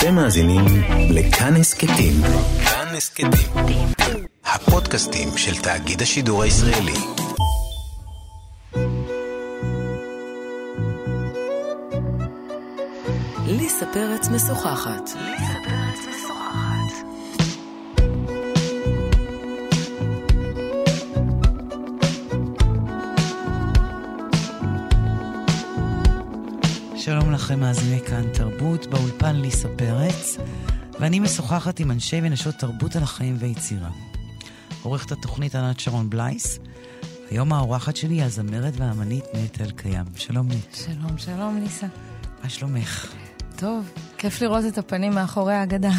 אתם מאזינים לכאן הסכתים. כאן הסכתים. הפודקאסטים של תאגיד השידור הישראלי. ליסה פרץ משוחחת. שלום לכם, מאזיני כאן תרבות, באולפן ליסה פרץ, ואני משוחחת עם אנשי ונשות תרבות על החיים ויצירה. עורכת התוכנית ענת שרון בלייס, היום האורחת שלי היא הזמרת והאמנית נטע אלקיים. שלום נט. שלום, שלום ליסה. מה שלומך? טוב, כיף לראות את הפנים מאחורי ההגדה.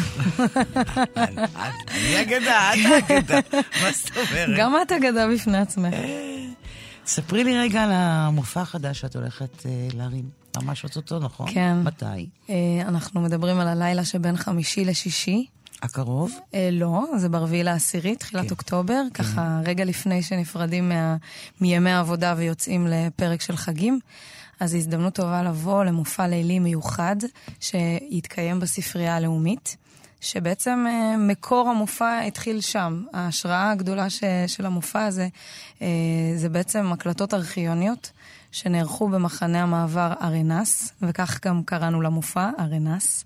אני אגדה, את אגדה. מה זאת אומרת? גם את אגדה בפני עצמך. ספרי לי רגע על המופע החדש שאת הולכת אה, להרים. ממש אוטוטו, נכון? כן. מתי? אה, אנחנו מדברים על הלילה שבין חמישי לשישי. הקרוב? אה, לא, זה ברביעי לעשירי, תחילת כן. אוקטובר, ככה רגע לפני שנפרדים מה, מימי העבודה ויוצאים לפרק של חגים. אז זו הזדמנות טובה לבוא למופע לילי מיוחד שיתקיים בספרייה הלאומית, שבעצם אה, מקור המופע התחיל שם. ההשראה הגדולה ש, של המופע הזה זה בעצם הקלטות ארכיוניות שנערכו במחנה המעבר ארנס, וכך גם קראנו למופע, ארנס.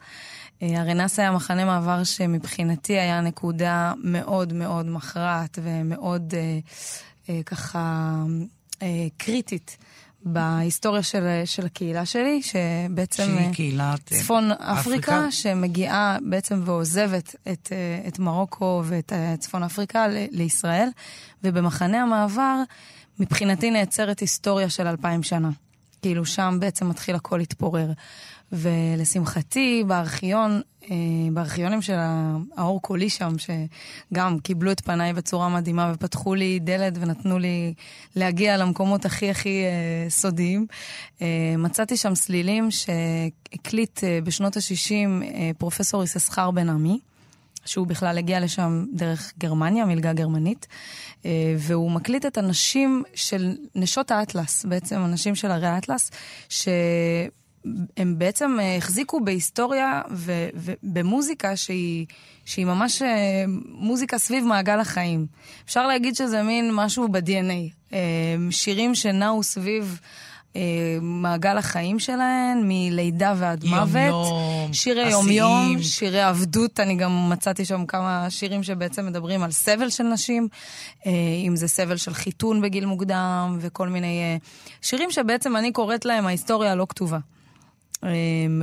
אה, ארנס היה מחנה מעבר שמבחינתי היה נקודה מאוד מאוד מכרעת ומאוד אה, אה, ככה אה, קריטית בהיסטוריה של, של הקהילה שלי, שבעצם... שהיא קהילת אה, צפון אפריקה, אפריקה? שמגיעה בעצם ועוזבת את, אה, את מרוקו ואת אה, צפון אפריקה לישראל, ובמחנה המעבר, מבחינתי נעצרת היסטוריה של אלפיים שנה. כאילו שם בעצם מתחיל הכל להתפורר. ולשמחתי, בארכיון, אה, בארכיונים של האור קולי שם, שגם קיבלו את פניי בצורה מדהימה ופתחו לי דלת ונתנו לי להגיע למקומות הכי הכי אה, סודיים, אה, מצאתי שם סלילים שהקליט בשנות ה-60 אה, פרופסור יששכר בן עמי. שהוא בכלל הגיע לשם דרך גרמניה, מלגה גרמנית, אה, והוא מקליט את הנשים של נשות האטלס, בעצם הנשים של הרי האטלס, שהם בעצם אה, החזיקו בהיסטוריה ובמוזיקה שהיא, שהיא ממש אה, מוזיקה סביב מעגל החיים. אפשר להגיד שזה מין משהו ב-DNA. שירים שנעו סביב... מעגל החיים שלהן, מלידה ועד מוות. יום-יום, שירי. יום-יום, שירי עבדות, אני גם מצאתי שם כמה שירים שבעצם מדברים על סבל של נשים, אה, אם זה סבל של חיתון בגיל מוקדם, וכל מיני אה, שירים שבעצם אני קוראת להם ההיסטוריה הלא כתובה. אה,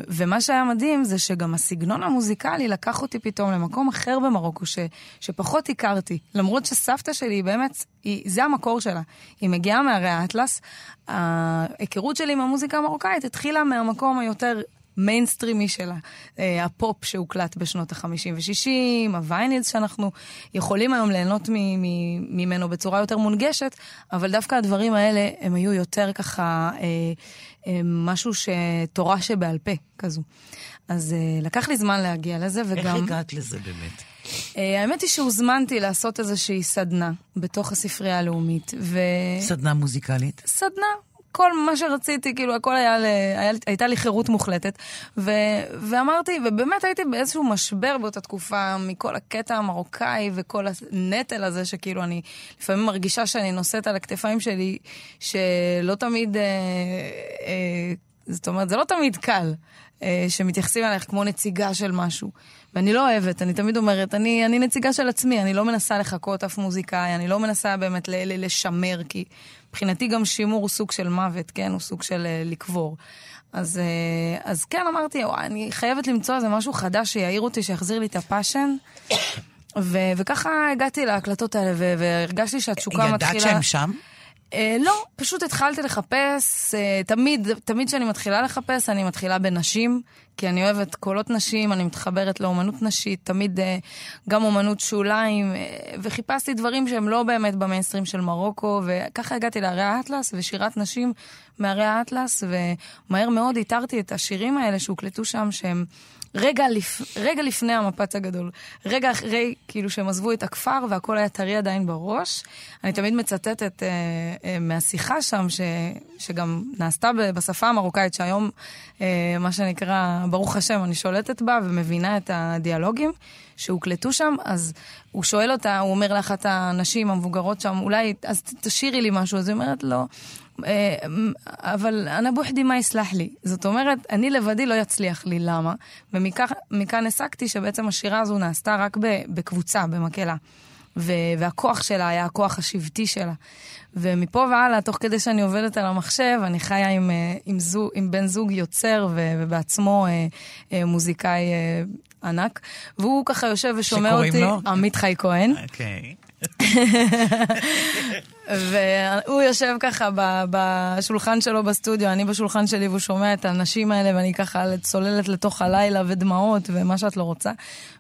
ומה שהיה מדהים זה שגם הסגנון המוזיקלי לקח אותי פתאום למקום אחר במרוקו, ש, שפחות הכרתי. למרות שסבתא שלי באמת, היא, זה המקור שלה. היא מגיעה מהרי האטלס. ההיכרות שלי עם המוזיקה המרוקאית התחילה מהמקום היותר מיינסטרימי שלה. אה, הפופ שהוקלט בשנות ה-50 ו-60, ה vinyls שאנחנו יכולים היום ליהנות ממנו בצורה יותר מונגשת, אבל דווקא הדברים האלה הם היו יותר ככה אה, משהו שתורה שבעל פה כזו. אז אה, לקח לי זמן להגיע לזה, איך וגם... הגעת לזה באמת? אה, האמת היא שהוזמנתי לעשות איזושהי סדנה בתוך הספרייה הלאומית, ו... סדנה מוזיקלית? סדנה. כל מה שרציתי, כאילו, הכל היה, ל... היה... הייתה לי חירות מוחלטת. ו... ואמרתי, ובאמת הייתי באיזשהו משבר באותה תקופה, מכל הקטע המרוקאי וכל הנטל הזה, שכאילו אני לפעמים מרגישה שאני נושאת על הכתפיים שלי, שלא תמיד, אה, אה, זאת אומרת, זה לא תמיד קל. אה, שמתייחסים אלייך כמו נציגה של משהו. ואני לא אוהבת, אני תמיד אומרת, אני, אני נציגה של עצמי, אני לא מנסה לחקות אף מוזיקאי, אני לא מנסה באמת ל- ל- לשמר, כי מבחינתי גם שימור הוא סוג של מוות, כן? הוא סוג של uh, לקבור. אז, uh, אז כן, אמרתי, אני חייבת למצוא איזה משהו חדש שיעיר אותי, שיחזיר לי את הפאשן. ו- וככה הגעתי להקלטות האלה, ו- והרגשתי שהתשוקה מתחילה... ידעת שהם שם? אה, לא, פשוט התחלתי לחפש, אה, תמיד, תמיד כשאני מתחילה לחפש, אני מתחילה בנשים, כי אני אוהבת קולות נשים, אני מתחברת לאומנות נשית, תמיד אה, גם אומנות שוליים, אה, וחיפשתי דברים שהם לא באמת במיינסטרים של מרוקו, וככה הגעתי להרי האטלס ושירת נשים מהרי האטלס, ומהר מאוד איתרתי את השירים האלה שהוקלטו שם, שהם... רגע, לפ... רגע לפני המפץ הגדול, רגע אחרי, כאילו, שהם עזבו את הכפר והכל היה טרי עדיין בראש. אני תמיד מצטטת אה, אה, מהשיחה שם, ש... שגם נעשתה בשפה המרוקאית, שהיום, אה, מה שנקרא, ברוך השם, אני שולטת בה ומבינה את הדיאלוגים שהוקלטו שם, אז הוא שואל אותה, הוא אומר לאחת הנשים המבוגרות שם, אולי, אז תשאירי לי משהו, אז היא אומרת לו, לא, אבל אנא בוחדי מה יסלח לי. זאת אומרת, אני לבדי לא יצליח לי, למה? ומכאן הסקתי שבעצם השירה הזו נעשתה רק בקבוצה, במקהלה. והכוח שלה היה הכוח השבטי שלה. ומפה והלאה, תוך כדי שאני עובדת על המחשב, אני חיה עם, אה, עם, זוג, עם בן זוג יוצר ובעצמו אה, אה, מוזיקאי אה, ענק, והוא ככה יושב ושומע אותי. לו? עמית חי כהן. אוקיי. והוא יושב ככה בשולחן שלו בסטודיו, אני בשולחן שלי, והוא שומע את הנשים האלה, ואני ככה צוללת לתוך הלילה ודמעות ומה שאת לא רוצה.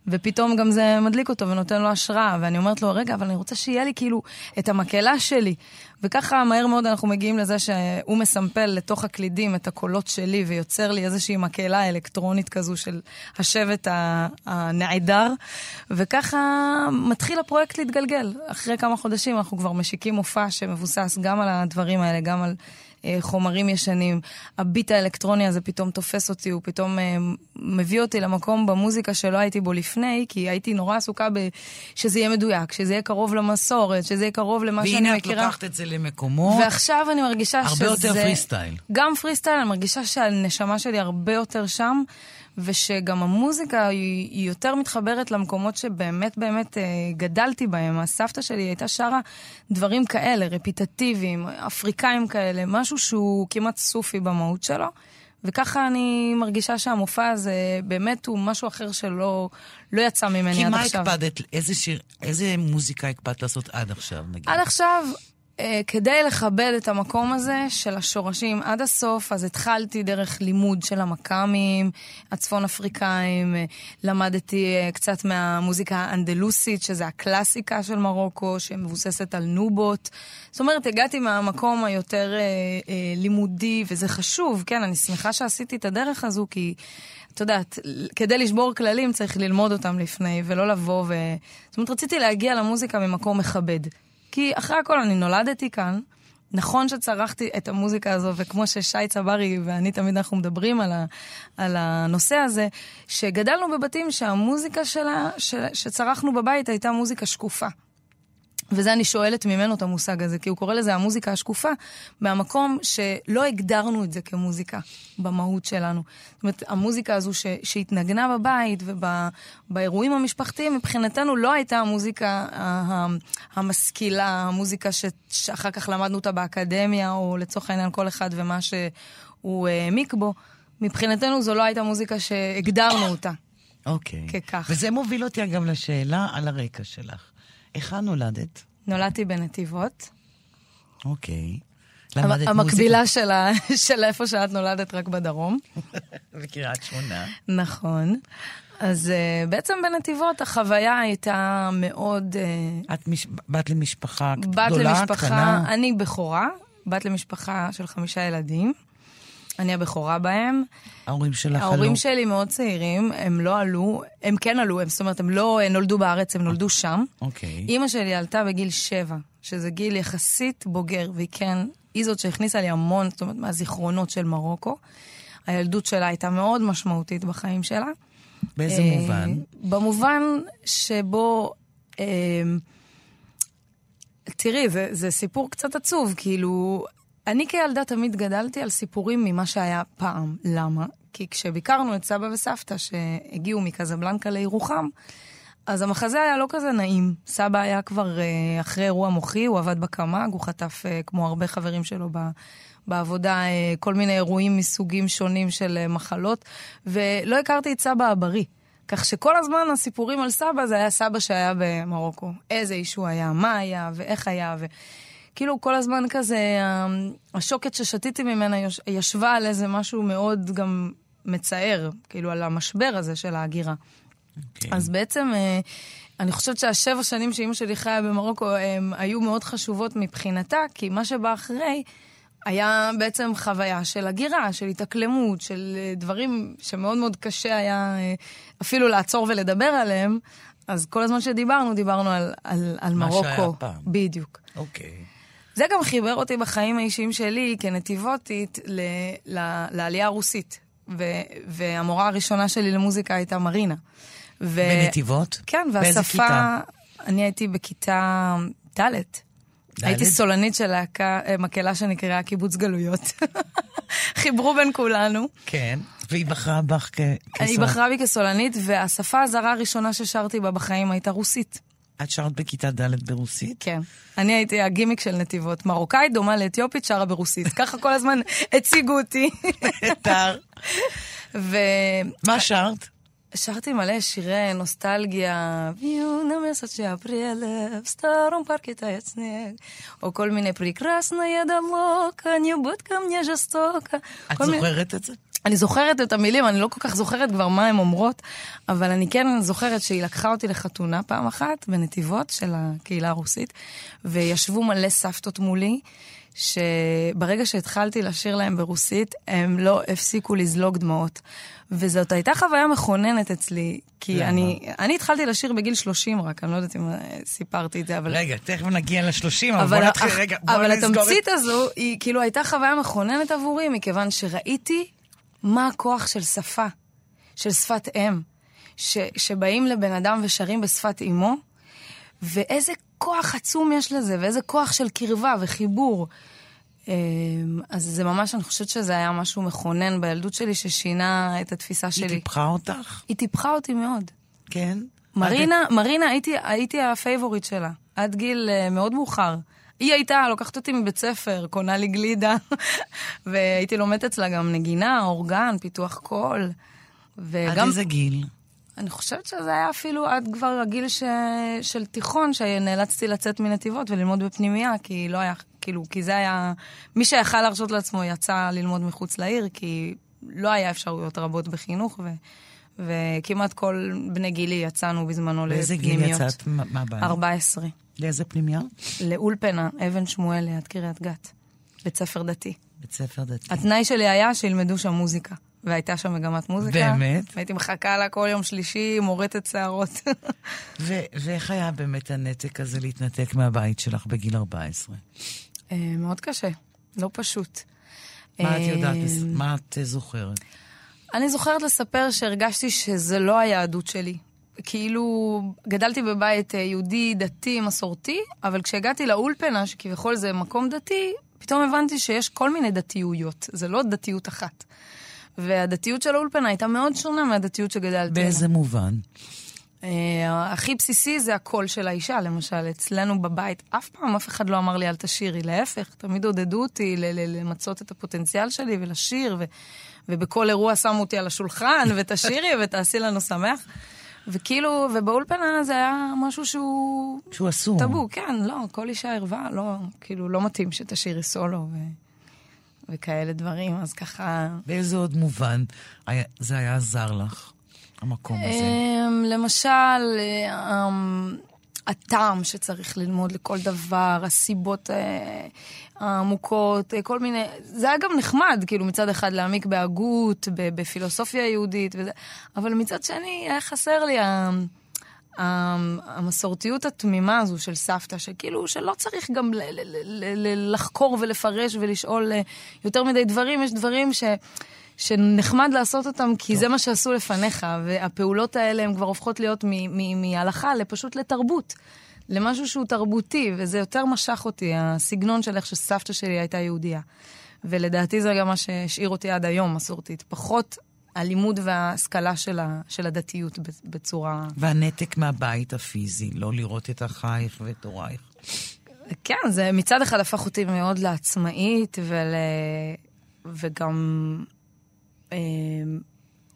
ופתאום גם זה מדליק אותו ונותן לו השראה, ואני אומרת לו, רגע, אבל אני רוצה שיהיה לי כאילו את המקהלה שלי. וככה מהר מאוד אנחנו מגיעים לזה שהוא מסמפל לתוך הקלידים את הקולות שלי ויוצר לי איזושהי מקהלה אלקטרונית כזו של השבט הנעדר, וככה מתחיל הפרויקט להתגלגל. אחרי כמה חודשים אנחנו כבר משיקים מופע שמבוסס גם על הדברים האלה, גם על חומרים ישנים. הביט האלקטרוני הזה פתאום תופס אותי, הוא פתאום אה, מביא אותי למקום במוזיקה שלא הייתי בו לפני, כי הייתי נורא עסוקה שזה יהיה מדויק, שזה יהיה קרוב למסורת, שזה יהיה קרוב למה שאני מכירה. והנה את לוקחת את זה למקומות. ועכשיו אני מרגישה הרבה שזה... הרבה יותר פרי סטייל. גם פרי סטייל, אני מרגישה שהנשמה שלי הרבה יותר שם. ושגם המוזיקה היא, היא יותר מתחברת למקומות שבאמת באמת אה, גדלתי בהם. הסבתא שלי הייתה שרה דברים כאלה, רפיטטיביים, אפריקאים כאלה, משהו שהוא כמעט סופי במהות שלו. וככה אני מרגישה שהמופע הזה באמת הוא משהו אחר שלא לא יצא ממני עד עכשיו. כי מה הקפדת, איזה שיר, איזה מוזיקה הקפדת לעשות עד עכשיו, נגיד? עד עכשיו כדי לכבד את המקום הזה של השורשים עד הסוף, אז התחלתי דרך לימוד של המכ"מים, הצפון אפריקאים, אה, למדתי אה, קצת מהמוזיקה האנדלוסית, שזה הקלאסיקה של מרוקו, שמבוססת על נובות. זאת אומרת, הגעתי מהמקום היותר אה, אה, לימודי, וזה חשוב, כן, אני שמחה שעשיתי את הדרך הזו, כי... את יודעת, כדי לשבור כללים צריך ללמוד אותם לפני, ולא לבוא ו... זאת אומרת, רציתי להגיע למוזיקה ממקום מכבד. כי אחרי הכל אני נולדתי כאן. נכון שצרכתי את המוזיקה הזו, וכמו ששי צברי ואני תמיד אנחנו מדברים על, ה, על הנושא הזה, שגדלנו בבתים שהמוזיקה שלה, ש, שצרכנו בבית הייתה מוזיקה שקופה. וזה אני שואלת ממנו את המושג הזה, כי הוא קורא לזה המוזיקה השקופה, מהמקום שלא הגדרנו את זה כמוזיקה במהות שלנו. זאת אומרת, המוזיקה הזו ש, שהתנגנה בבית ובאירועים המשפחתיים, מבחינתנו לא הייתה המוזיקה המשכילה, המוזיקה ש, שאחר כך למדנו אותה באקדמיה, או לצורך העניין כל אחד ומה שהוא העמיק בו. מבחינתנו זו לא הייתה מוזיקה שהגדרנו אותה. אוקיי. Okay. ככך. וזה מוביל אותי גם לשאלה על הרקע שלך. היכן נולדת? נולדתי בנתיבות. אוקיי. למדת המקבילה של, ה... של איפה שאת נולדת, רק בדרום. בקריית שמונה. נכון. אז uh, בעצם בנתיבות החוויה הייתה מאוד... Uh, את מש... בת למשפחה בת גדולה, למשפחה, קטנה? אני בכורה, בת למשפחה של חמישה ילדים. אני הבכורה בהם. ההורים שלך עלו? ההורים שלי מאוד צעירים, הם לא עלו, הם כן עלו, הם, זאת אומרת, הם לא נולדו בארץ, הם נולדו שם. אוקיי. אימא שלי עלתה בגיל שבע, שזה גיל יחסית בוגר, והיא כן, היא זאת שהכניסה לי המון, זאת אומרת, מהזיכרונות של מרוקו. הילדות שלה הייתה מאוד משמעותית בחיים שלה. באיזה אה, מובן? במובן שבו... אה, תראי, זה, זה סיפור קצת עצוב, כאילו, אני כילדה תמיד גדלתי על סיפורים ממה שהיה פעם. למה? כי כשביקרנו את סבא וסבתא שהגיעו מקזבלנקה לירוחם, אז המחזה היה לא כזה נעים. סבא היה כבר uh, אחרי אירוע מוחי, הוא עבד בקמ"ג, הוא חטף, uh, כמו הרבה חברים שלו ב, בעבודה, uh, כל מיני אירועים מסוגים שונים של מחלות, ולא הכרתי את סבא הבריא. כך שכל הזמן הסיפורים על סבא זה היה סבא שהיה במרוקו. איזה איש הוא היה, מה היה ואיך היה. ו... כאילו כל הזמן כזה, אמ, השוקת ששתיתי ממנה ישבה על איזה משהו מאוד גם מצער, כאילו על המשבר הזה של ההגירה. Okay. אוקיי. אז בעצם, אה, אני חושבת שהשבע שנים שאימא שלי חיה במרוקו, הם היו מאוד חשובות מבחינתה, כי מה שבא אחרי... היה בעצם חוויה של הגירה, של התאקלמות, של אה, דברים שמאוד מאוד קשה היה אה, אפילו לעצור ולדבר עליהם. אז כל הזמן שדיברנו, דיברנו על, על, על מה מרוקו. מה שהיה פעם. בדיוק. אוקיי. Okay. זה גם חיבר אותי בחיים האישיים שלי כנתיבותית ל- ל- לעלייה הרוסית. ו- והמורה הראשונה שלי למוזיקה הייתה מרינה. ו- בנתיבות? כן, באיזה והשפה... כיתה? אני הייתי בכיתה ד'. הייתי סולנית של להקה, אה, מקהלה שנקראה קיבוץ גלויות. חיברו בין כולנו. כן, והיא בחרה בך כ... היא כסולנית. בחרה בי כסולנית, והשפה הזרה הראשונה ששרתי בה בחיים הייתה רוסית. את שרת בכיתה ד' ברוסית? כן. אני הייתי הגימיק של נתיבות. מרוקאית דומה לאתיופית, שרה ברוסית. ככה כל הזמן הציגו אותי. נהדר. ו... מה שרת? שרתי מלא שירי נוסטלגיה, В юном месяце апреле в старом парке тает снег, או כל מיני Прекрасное далёко, не будь ко мне жестоко. את זוכרת את זה? אני זוכרת את המילים, אני לא כל כך זוכרת כבר מה הן אומרות, אבל אני כן זוכרת שהיא לקחה אותי לחתונה פעם אחת בנתיבות של הקהילה הרוסית, וישבו מלא סבתות מולי, שברגע שהתחלתי לשיר להם ברוסית, הם לא הפסיקו לזלוג דמעות. וזאת הייתה חוויה מכוננת אצלי, כי למה? אני, אני התחלתי לשיר בגיל 30 רק, אני לא יודעת אם אה, סיפרתי את זה, אבל... רגע, תכף נגיע ל-30, אבל אבל, בוא נתחיל, רגע, בוא אבל נסגור את... התמצית הזו, היא כאילו הייתה חוויה מכוננת עבורי, מכיוון שראיתי מה הכוח של שפה, של שפת אם, ש, שבאים לבן אדם ושרים בשפת אימו, ואיזה כוח עצום יש לזה, ואיזה כוח של קרבה וחיבור. אמ, אז זה ממש, אני חושבת שזה היה משהו מכונן בילדות שלי, ששינה את התפיסה היא שלי. טיפחה אותך? היא טיפחה אותי מאוד. כן. מרינה, מרינה, הייתי, הייתי ה favorite שלה, עד גיל uh, מאוד מאוחר. היא הייתה לוקחת אותי מבית ספר, קונה לי גלידה, והייתי לומדת אצלה גם נגינה, אורגן, פיתוח קול. עד וגם, איזה גיל? אני חושבת שזה היה אפילו עד כבר הגיל ש... של תיכון, שנאלצתי לצאת מנתיבות וללמוד בפנימייה, כי לא היה, כאילו, כי זה היה... מי שיכל להרשות לעצמו יצא ללמוד מחוץ לעיר, כי לא היה אפשרויות רבות בחינוך, ו... וכמעט כל בני גילי יצאנו בזמנו באיזה גיל לפנימיות. יצאת? מה הבעיה? 14. לאיזה פנימייה? לאולפנה, אבן שמואל ליד קריית גת. בית ספר דתי. בית ספר דתי. התנאי שלי היה שילמדו שם מוזיקה. והייתה שם מגמת מוזיקה. באמת? והייתי מחכה לה כל יום שלישי, מורטת שערות. ו- ואיך היה באמת הנתק הזה להתנתק מהבית שלך בגיל 14? אה, מאוד קשה, לא פשוט. מה את יודעת? אה, מה את זוכרת? אני זוכרת לספר שהרגשתי שזה לא היהדות שלי. כאילו, גדלתי בבית אה, יהודי, דתי, מסורתי, אבל כשהגעתי לאולפנה, שכביכול זה מקום דתי, פתאום הבנתי שיש כל מיני דתיויות, זה לא דתיות אחת. והדתיות של האולפנה הייתה מאוד שונה מהדתיות שגדלתי. באיזה מובן? אה, הכי בסיסי זה הקול של האישה, למשל. אצלנו בבית, אף פעם אף אחד לא אמר לי אל תשירי, להפך, תמיד עודדו אותי למצות את הפוטנציאל שלי ולשיר, ו- ובכל אירוע שמו אותי על השולחן, ותשירי ותעשי לנו שמח. וכאילו, ובאולפנה זה היה משהו שהוא שהוא אסור. טאבו, כן, לא, כל אישה ערווה, לא, כאילו, לא מתאים שתשירי סולו ו... וכאלה דברים, אז ככה... באיזה עוד מובן היה- זה היה עזר לך, המקום הזה? אמ, למשל, אמ, הטעם שצריך ללמוד לכל דבר, הסיבות אה, העמוקות, אה, כל מיני... זה היה גם נחמד, כאילו, מצד אחד להעמיק בהגות, בפילוסופיה יהודית וזה, אבל מצד שני, היה חסר לי ה... המסורתיות התמימה הזו של סבתא, שכאילו, שלא צריך גם לחקור ולפרש ולשאול אה, יותר מדי דברים, יש דברים ש... שנחמד לעשות אותם כי זה מה שעשו לפניך, והפעולות האלה הן כבר הופכות להיות מהלכה לפשוט לתרבות, למשהו שהוא תרבותי, וזה יותר משך אותי, הסגנון של איך שסבתא שלי הייתה יהודייה. ולדעתי זה גם מה שהשאיר אותי עד היום מסורתית, פחות הלימוד וההשכלה של, ה- של הדתיות בצורה... והנתק מהבית הפיזי, לא לראות את אחייך ואת הורייך. כן, זה מצד אחד הפך אותי מאוד לעצמאית, ול... וגם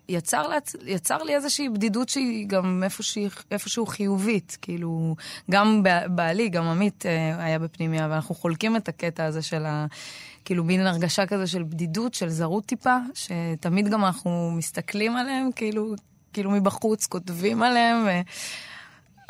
יצר, לעצ... יצר לי איזושהי בדידות שהיא גם איפושהי, איפשהו חיובית. כאילו, גם בעלי, גם עמית אה, היה בפנימיה, ואנחנו חולקים את הקטע הזה של ה... כאילו, מין הרגשה כזה של בדידות, של זרות טיפה, שתמיד גם אנחנו מסתכלים עליהם, כאילו, כאילו מבחוץ, כותבים עליהם. ו...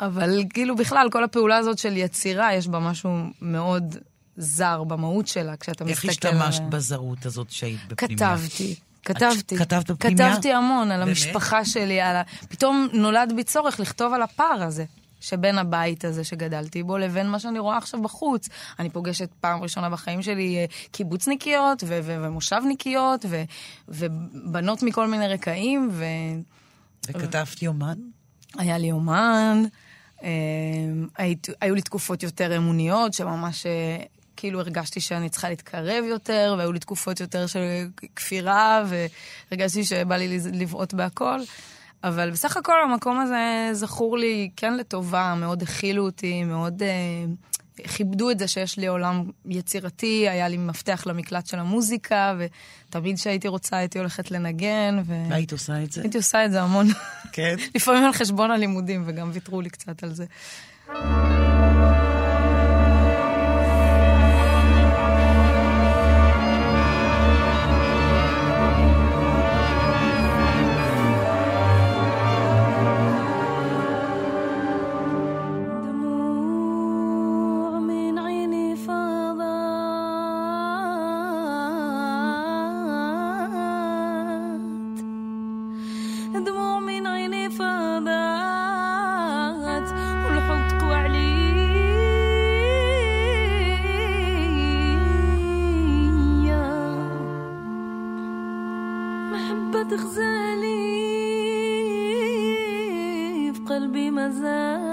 אבל כאילו בכלל, כל הפעולה הזאת של יצירה, יש בה משהו מאוד זר במהות שלה, כשאתה איך מסתכל... השתמשת עליה. בזרות הזאת שהיית בפנימיה? כתבתי. כתבתי. כתבת בפנימיה? כתבתי המון על באמת? המשפחה שלי, על ה... פתאום נולד בי צורך לכתוב על הפער הזה. שבין הבית הזה שגדלתי בו לבין מה שאני רואה עכשיו בחוץ. אני פוגשת פעם ראשונה בחיים שלי אה, קיבוצניקיות ו- ו- ומושבניקיות ו- ובנות מכל מיני רקעים, ו... וכתבת יומן? היה לי יומן, אה, היו לי תקופות יותר אמוניות, שממש אה, כאילו הרגשתי שאני צריכה להתקרב יותר, והיו לי תקופות יותר של כפירה, והרגשתי שבא לי לבעוט בהכל. אבל בסך הכל המקום הזה זכור לי כן לטובה, מאוד הכילו אותי, מאוד uh, כיבדו את זה שיש לי עולם יצירתי, היה לי מפתח למקלט של המוזיקה, ותמיד כשהייתי רוצה הייתי הולכת לנגן. ו... והיית עושה את זה? הייתי עושה את זה המון. כן? לפעמים על חשבון הלימודים, וגם ויתרו לי קצת על זה. mazal.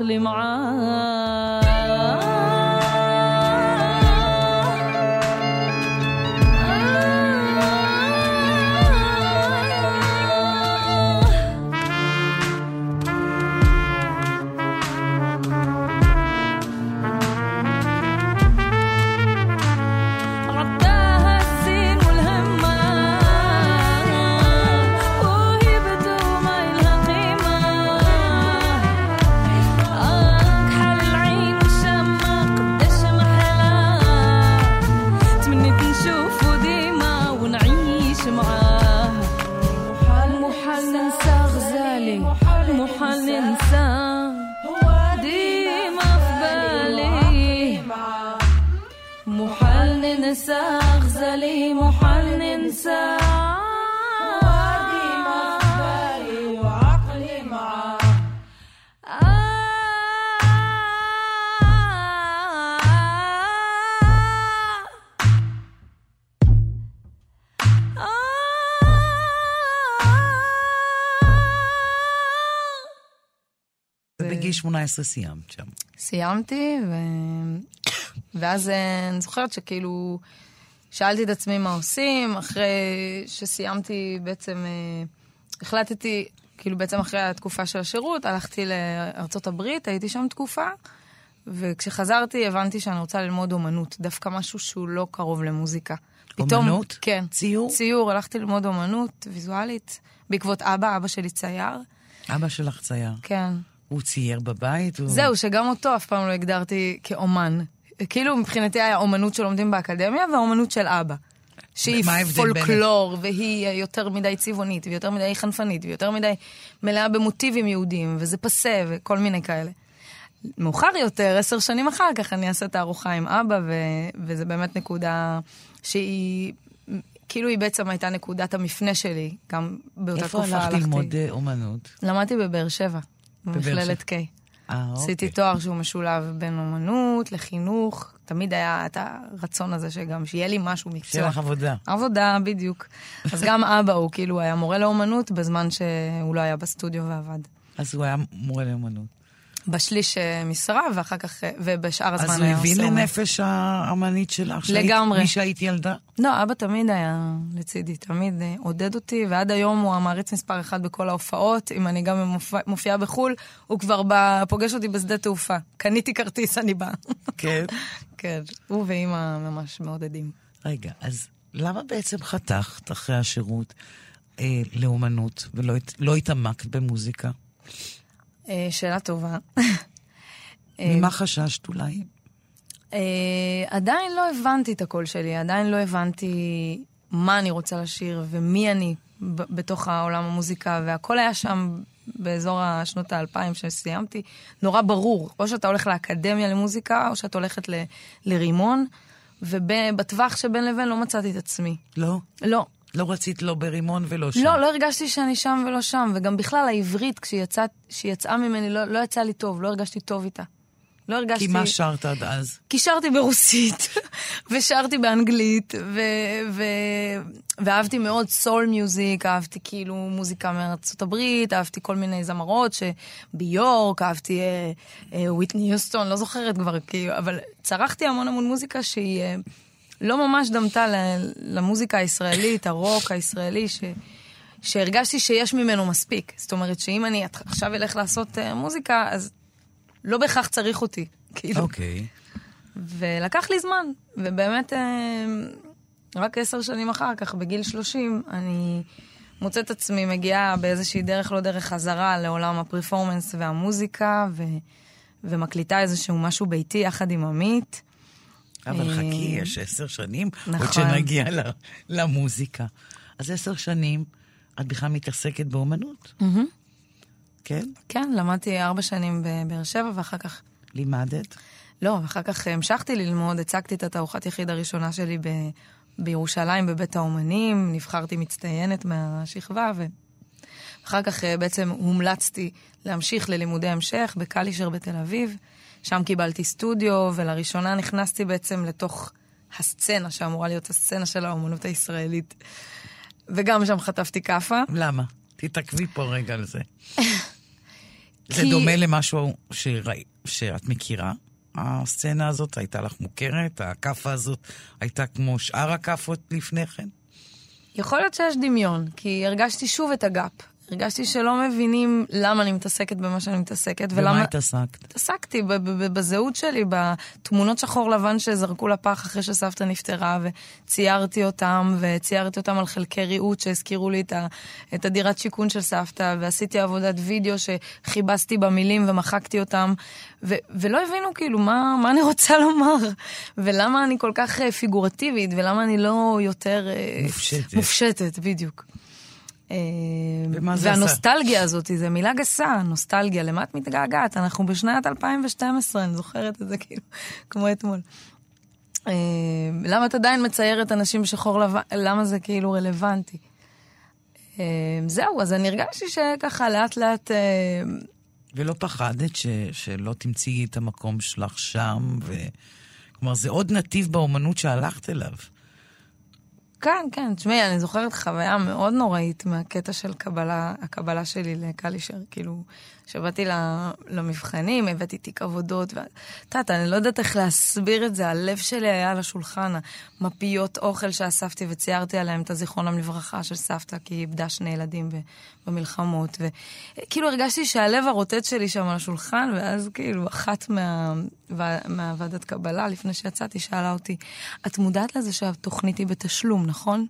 عقلي معاه 14 סיימת שם. סיימתי, ו... ואז אה, אני זוכרת שכאילו שאלתי את עצמי מה עושים, אחרי שסיימתי בעצם, אה, החלטתי, כאילו בעצם אחרי התקופה של השירות, הלכתי לארצות הברית, הייתי שם תקופה, וכשחזרתי הבנתי שאני רוצה ללמוד אומנות, דווקא משהו שהוא לא קרוב למוזיקה. פתאום, כן. ציור? ציור, הלכתי ללמוד אומנות ויזואלית, בעקבות אבא, אבא שלי צייר. אבא שלך צייר. כן. הוא צייר בבית? הוא... זהו, שגם אותו אף פעם לא הגדרתי כאומן. כאילו מבחינתי היה אומנות שלומדים באקדמיה והאומנות של אבא. שהיא? פולקלור, והיא יותר מדי צבעונית, ויותר מדי חנפנית, ויותר מדי מלאה במוטיבים יהודיים, וזה פסה, וכל מיני כאלה. מאוחר יותר, עשר שנים אחר כך, אני אעשה תערוכה עם אבא, ו... וזה באמת נקודה שהיא, כאילו היא בעצם הייתה נקודת המפנה שלי, גם באותה איפה תקופה הלכת הלכתי. ללמוד אה, אומנות? למדתי בבאר שבע, במכללת. קיי. אה, עשיתי אוקיי. תואר שהוא משולב בין אומנות לחינוך. תמיד היה את הרצון הזה שגם שיהיה לי משהו מקצוע. שיהיה לך עבודה. עבודה, בדיוק. אז גם אבא הוא כאילו היה מורה לאומנות בזמן שהוא לא היה בסטודיו ועבד. אז הוא היה מורה לאומנות. בשליש אה, משרה, ואחר כך, אה, ובשאר הזמן אז הוא היה הבין עושה. לנפש האמנית שלך? שהיית- לגמרי. משהיית ילדה? לא, אבא תמיד היה לצידי, תמיד אה, עודד אותי, ועד היום הוא המעריץ מספר אחד בכל ההופעות. אם אני גם מופיע, מופיעה בחו"ל, הוא כבר בא, פוגש אותי בשדה תעופה. קניתי כרטיס, אני באה. כן. כן, הוא ואימא ממש מעודדים. רגע, אז למה בעצם חתכת אחרי השירות אה, לאומנות ולא לא התעמקת במוזיקה? אה, שאלה טובה. ממה חששת אולי? אה, עדיין לא הבנתי את הקול שלי, עדיין לא הבנתי מה אני רוצה לשיר ומי אני בתוך העולם המוזיקה, והכל היה שם באזור השנות האלפיים שסיימתי, נורא ברור. או שאתה הולך לאקדמיה למוזיקה, או שאת הולכת ל- לרימון, ובטווח שבין לבין לא מצאתי את עצמי. לא? לא. לא רצית לא ברימון ולא שם. לא, לא הרגשתי שאני שם ולא שם, וגם בכלל העברית, כשיצא, כשיצאה ממני, לא, לא יצא לי טוב, לא הרגשתי טוב איתה. לא הרגשתי... כי מה שרת עד אז? כי שרתי ברוסית, ושרתי באנגלית, ו- ו- ואהבתי מאוד סול מיוזיק, אהבתי כאילו מוזיקה מארצות הברית, אהבתי כל מיני זמרות שביורק, אהבתי אה, אה, וויטני יוסטון, לא זוכרת כבר, כאילו, אבל צרכתי המון המון מוזיקה שהיא אה, לא ממש דמתה למוזיקה הישראלית, הרוק הישראלי, ש... שהרגשתי שיש ממנו מספיק. זאת אומרת שאם אני עכשיו אלך לעשות אה, מוזיקה, אז לא בהכרח צריך אותי. כאילו. אוקיי. ולקח לי זמן, ובאמת, אה, רק עשר שנים אחר כך, בגיל 30, אני מוצאת עצמי מגיעה באיזושהי דרך לא דרך חזרה לעולם הפרפורמנס והמוזיקה, ו... ומקליטה איזשהו משהו ביתי יחד עם עמית. אבל אה, חכי, יש עשר שנים, עוד נכון. שנגיע ל- למוזיקה. אז עשר שנים, את בכלל מתעסקת באומנות, כן? כן, למדתי ארבע שנים בבאר שבע, ואחר כך... לימדת? לא, ואחר כך המשכתי ללמוד, הצגתי את התערוכת יחיד הראשונה שלי ב... בירושלים, בבית האומנים, נבחרתי מצטיינת מהשכבה, ואחר כך אה, בעצם הומלצתי להמשיך ללימודי המשך בקלישר בתל אביב. שם קיבלתי סטודיו, ולראשונה נכנסתי בעצם לתוך הסצנה שאמורה להיות הסצנה של האומנות הישראלית. וגם שם חטפתי כאפה. למה? תתעכבי פה רגע על זה. זה כי- דומה למשהו שראי, שאת מכירה? הסצנה הזאת הייתה לך מוכרת? הכאפה הזאת הייתה כמו שאר הכאפות לפני כן? יכול להיות שיש דמיון, כי הרגשתי שוב את הגאפ. הרגשתי שלא מבינים למה אני מתעסקת במה שאני מתעסקת, ומה ולמה... התעסקת? התעסקתי בזהות שלי, בתמונות שחור לבן שזרקו לפח אחרי שסבתא נפטרה, וציירתי אותם, וציירתי אותם על חלקי ריהוט שהזכירו לי את, ה- את הדירת שיכון של סבתא, ועשיתי עבודת וידאו שכיבסתי במילים ומחקתי אותם, ו- ולא הבינו כאילו מה, מה אני רוצה לומר, ולמה אני כל כך אה, פיגורטיבית, ולמה אני לא יותר... אה, מופשטת. מופשטת, בדיוק. אה, ומה זה עשה? והנוסטלגיה הזאת, זו מילה גסה, נוסטלגיה, למה את מתגעגעת? אנחנו בשנת 2012, אני זוכרת את זה כאילו, כמו אתמול. אה, למה את עדיין מציירת אנשים בשחור לבן? למה זה כאילו רלוונטי? אה, זהו, אז אני הרגשתי שככה לאט לאט... ולא פחדת ש, שלא תמצאי את המקום שלך שם, ו... כלומר, זה עוד נתיב באומנות שהלכת אליו. כן, כן, תשמעי, אני זוכרת חוויה מאוד נוראית מהקטע של קבלה, הקבלה שלי לקלישר. כאילו, כשבאתי למבחנים, הבאתי תיק עבודות, ואת יודעת, אני לא יודעת איך להסביר את זה, הלב שלי היה על השולחן, המפיות אוכל שאספתי וציירתי עליהם את הזיכרונם לברכה של סבתא, כי היא איבדה שני ילדים במלחמות, וכאילו הרגשתי שהלב הרוטט שלי שם על השולחן, ואז כאילו אחת מה... מהוועדת קבלה, לפני שיצאתי, שאלה אותי, את מודעת לזה שהתוכנית היא בתשלום, נכון?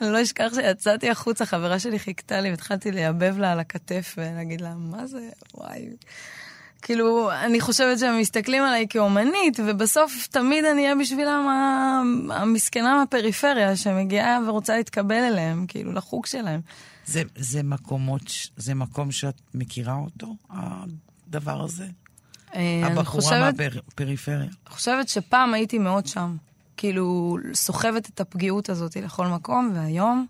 אני לא אשכח שיצאתי החוצה, חברה שלי חיכתה לי והתחלתי לייבב לה על הכתף ולהגיד לה, מה זה, וואי. כאילו, אני חושבת שהם מסתכלים עליי כאומנית, ובסוף תמיד אני אהיה בשבילם המסכנה מהפריפריה שמגיעה ורוצה להתקבל אליהם, כאילו, לחוג שלהם. זה, זה מקומות, זה מקום שאת מכירה אותו, הדבר הזה? אה, הבחורה מהפריפריה? אני חושבת שפעם הייתי מאוד שם. כאילו, סוחבת את הפגיעות הזאת לכל מקום, והיום,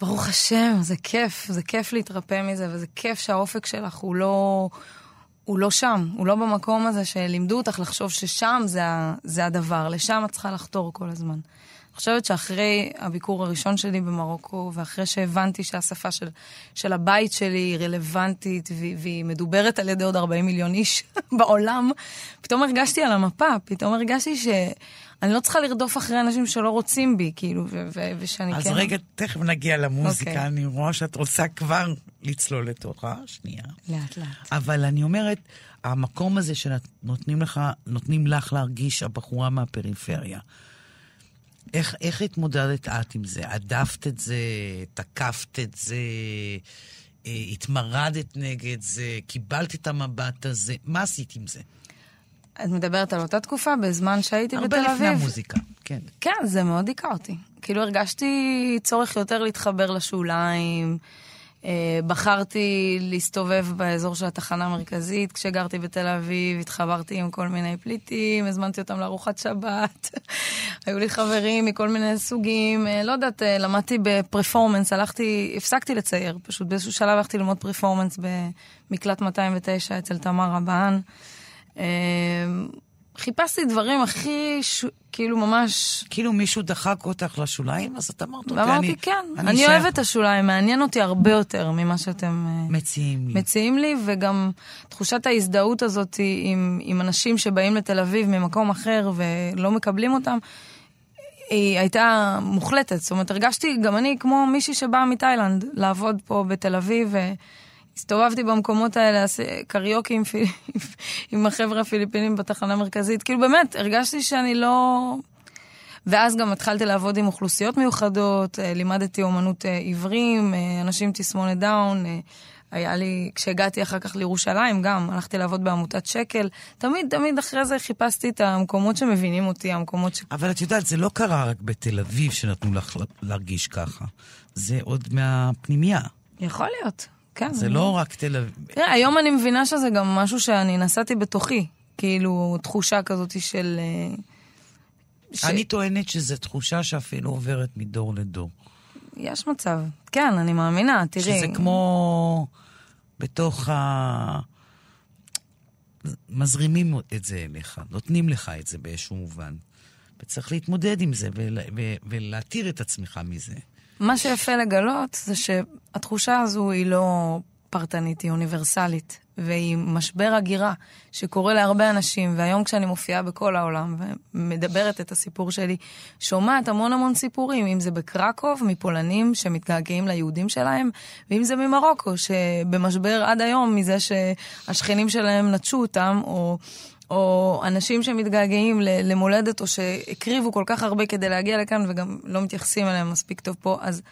ברוך השם, זה כיף, זה כיף להתרפא מזה, וזה כיף שהאופק שלך הוא לא, הוא לא שם, הוא לא במקום הזה שלימדו אותך לחשוב ששם זה, זה הדבר, לשם את צריכה לחתור כל הזמן. אני חושבת שאחרי הביקור הראשון שלי במרוקו, ואחרי שהבנתי שהשפה של, של הבית שלי היא רלוונטית והיא, מדוברת על ידי עוד 40 מיליון איש בעולם, פתאום הרגשתי על המפה, פתאום הרגשתי ש... אני לא צריכה לרדוף אחרי אנשים שלא רוצים בי, כאילו, ו- ו- ושאני אז כן... אז רגע, תכף נגיע למוזיקה, okay. אוקיי. אני רואה שאת רוצה כבר לצלול לתוכה, שנייה. לאט לאט. אבל אני אומרת, המקום הזה שנותנים לך, נותנים לך להרגיש הבחורה מהפריפריה, איך, איך התמודדת את עם זה? הדפת את זה, תקפת את זה, אה, התמרדת נגד זה, קיבלת את המבט הזה, מה עשית עם זה? את מדברת על אותה תקופה, בזמן שהייתי בתל אביב? הרבה לפני המוזיקה, כן. כן, זה מאוד היכה אותי. כאילו הרגשתי צורך יותר להתחבר לשוליים. אה, בחרתי להסתובב באזור של התחנה המרכזית. כשגרתי בתל אביב, התחברתי עם כל מיני פליטים, הזמנתי אותם לארוחת שבת. היו לי חברים מכל מיני סוגים. אה, לא יודעת, אה, למדתי בפרפורמנס, הלכתי, הפסקתי לצייר. פשוט באיזשהו שלב הלכתי ללמוד פרפורמנס במקלט 209 אצל תמר רבהן. חיפשתי דברים הכי, ש... כאילו ממש... כאילו מישהו דחק אותך לשוליים, אז את אמרת, אוקיי, אני... ואמרתי, כן, אני, אני אוהבת את השוליים, מעניין אותי הרבה יותר ממה שאתם... אה, מציעים לי. מציעים לי, וגם תחושת ההזדהות הזאת עם, עם אנשים שבאים לתל אביב ממקום אחר ולא מקבלים אותם, היא הייתה מוחלטת. זאת אומרת, הרגשתי גם אני כמו מישהי שבאה מתאילנד לעבוד פה בתל אביב, ו... הסתובבתי במקומות האלה, קריוקי עם, פיל... עם החבר'ה הפיליפינים בתחנה המרכזית. כאילו באמת, הרגשתי שאני לא... ואז גם התחלתי לעבוד עם אוכלוסיות מיוחדות, אה, לימדתי אומנות אה, עיוורים, אה, אנשים תסמונת דאון. היה לי, כשהגעתי אחר כך לירושלים גם, הלכתי לעבוד בעמותת שקל. תמיד, תמיד אחרי זה חיפשתי את המקומות שמבינים אותי, המקומות ש... אבל את יודעת, זה לא קרה רק בתל אביב שנתנו לך להרגיש ככה. זה עוד מהפנימייה. יכול להיות. כן. זה לא רק תל אביב. תראה, היום אני מבינה שזה גם משהו שאני נסעתי בתוכי. כאילו, תחושה כזאת של... אה, ש... אני טוענת שזו תחושה שאפילו עוברת מדור לדור. יש מצב. כן, אני מאמינה, תראי. שזה כמו בתוך ה... מזרימים את זה אליך, נותנים לך את זה באיזשהו מובן. וצריך להתמודד עם זה ול... ולהתיר את עצמך מזה. מה שיפה לגלות זה שהתחושה הזו היא לא פרטנית, היא אוניברסלית, והיא משבר הגירה שקורה להרבה אנשים, והיום כשאני מופיעה בכל העולם ומדברת את הסיפור שלי, שומעת המון המון סיפורים, אם זה בקרקוב, מפולנים שמתגעגעים ליהודים שלהם, ואם זה ממרוקו, שבמשבר עד היום מזה שהשכנים שלהם נטשו אותם, או... או אנשים שמתגעגעים למולדת, או שהקריבו כל כך הרבה כדי להגיע לכאן, וגם לא מתייחסים אליהם מספיק טוב פה, אז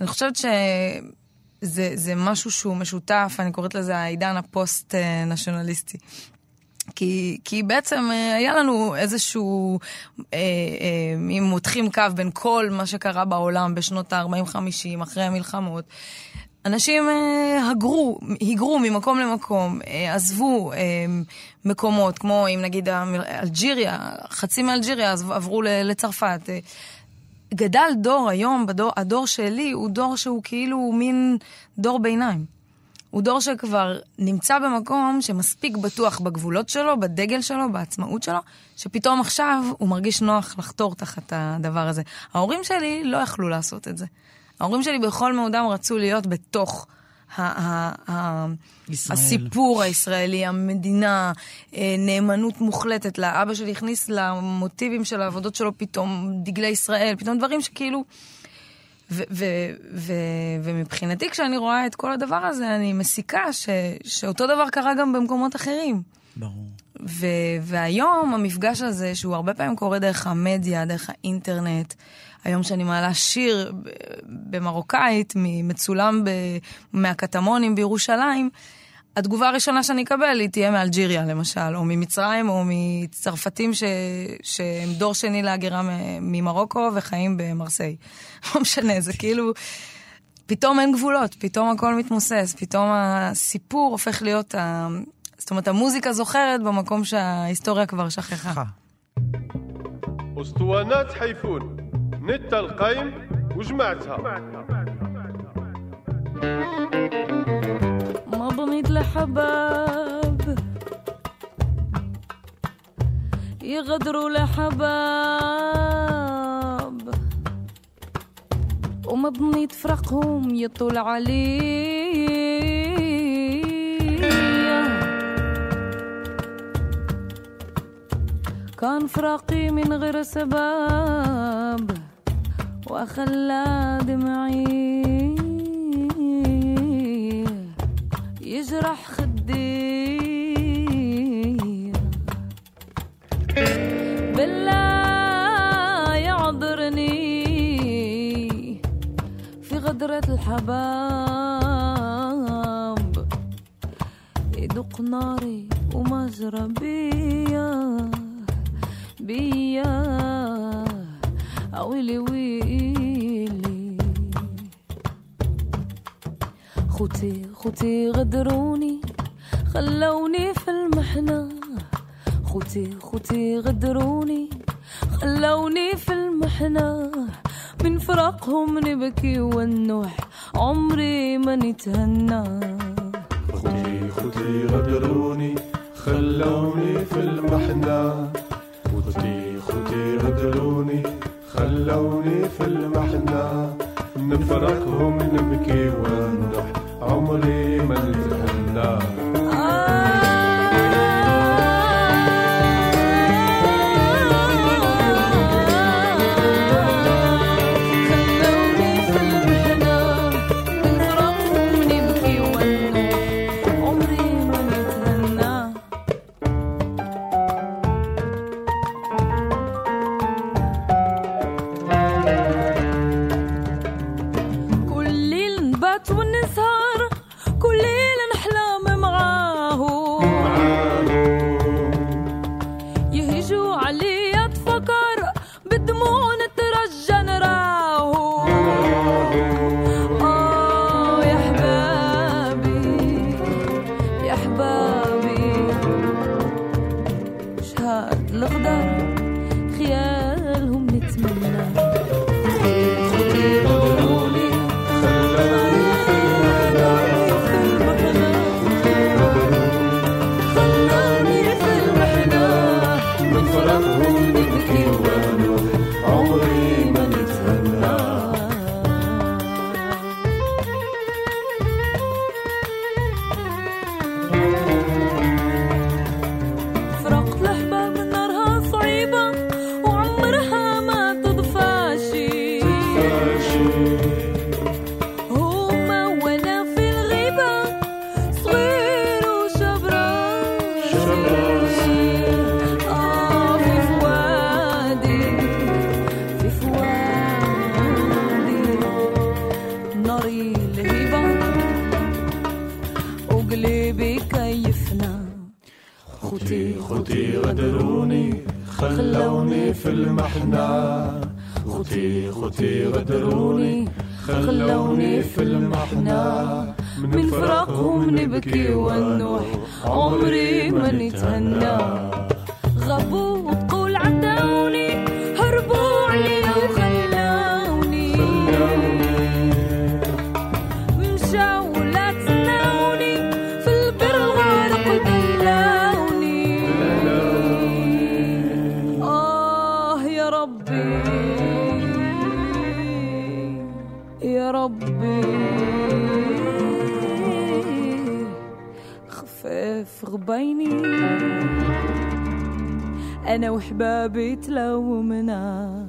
אני חושבת שזה משהו שהוא משותף, אני קוראת לזה העידן הפוסט-נשיונליסטי. כי, כי בעצם אה, היה לנו איזשהו, אה, אה, אם מותחים קו בין כל מה שקרה בעולם בשנות ה-40-50, אחרי המלחמות, אנשים אה, הגרו, היגרו ממקום למקום, אה, עזבו אה, מקומות, כמו אם נגיד אלג'יריה, חצי מאלג'יריה עברו לצרפת. גדל דור היום, בדור, הדור שלי הוא דור שהוא כאילו מין דור ביניים. הוא דור שכבר נמצא במקום שמספיק בטוח בגבולות שלו, בדגל שלו, בעצמאות שלו, שפתאום עכשיו הוא מרגיש נוח לחתור תחת הדבר הזה. ההורים שלי לא יכלו לעשות את זה. ההורים שלי בכל מאודם רצו להיות בתוך ישראל. הסיפור הישראלי, המדינה, אה, נאמנות מוחלטת. לאבא שלי הכניס למוטיבים של העבודות שלו פתאום דגלי ישראל, פתאום דברים שכאילו... ו- ו- ו- ומבחינתי, כשאני רואה את כל הדבר הזה, אני מסיקה ש- שאותו דבר קרה גם במקומות אחרים. ברור. ו- והיום המפגש הזה, שהוא הרבה פעמים קורה דרך המדיה, דרך האינטרנט, היום שאני מעלה שיר במרוקאית, מצולם מהקטמונים בירושלים, התגובה הראשונה שאני אקבל היא תהיה מאלג'יריה למשל, או ממצרים, או מצרפתים ש... שהם דור שני להגירה ממרוקו וחיים במרסיי. לא משנה, זה כאילו... פתאום אין גבולות, פתאום הכל מתמוסס, פתאום הסיפור הופך להיות, ה... זאת אומרת, המוזיקה זוכרת במקום שההיסטוריה כבר שכחה. חיפון نت القايم وجمعتها ما بنيت لحباب. يغدروا لحباب. وما بنيت فرقهم يطول علي كان فراقي من غير سباب. وخلى دمعي يجرح خدي. بالله يعذرني في غدرة الحباب. يدق ناري ومجرى بيا. بيا ويلي ويلي خوتي خوتي غدروني خلوني في المحنة. خوتي خوتي غدروني خلوني في المحنة. من فراقهم نبكي ونوح عمري ما نتهنى. خوتي خوتي غدروني خلوني في المحنة. خوتي خوتي غدروني خلوني في المحنة. نفرقهم نبكي ونروح عمري ما نتهنى خوتي غدروني خلوني في المحنة. خوتي خوتي غدروني خلوني في المحنة. من فراقهم نبكي ونوح عمري ما نتهنى. غابوا بيني أنا وحبابي تلومنا.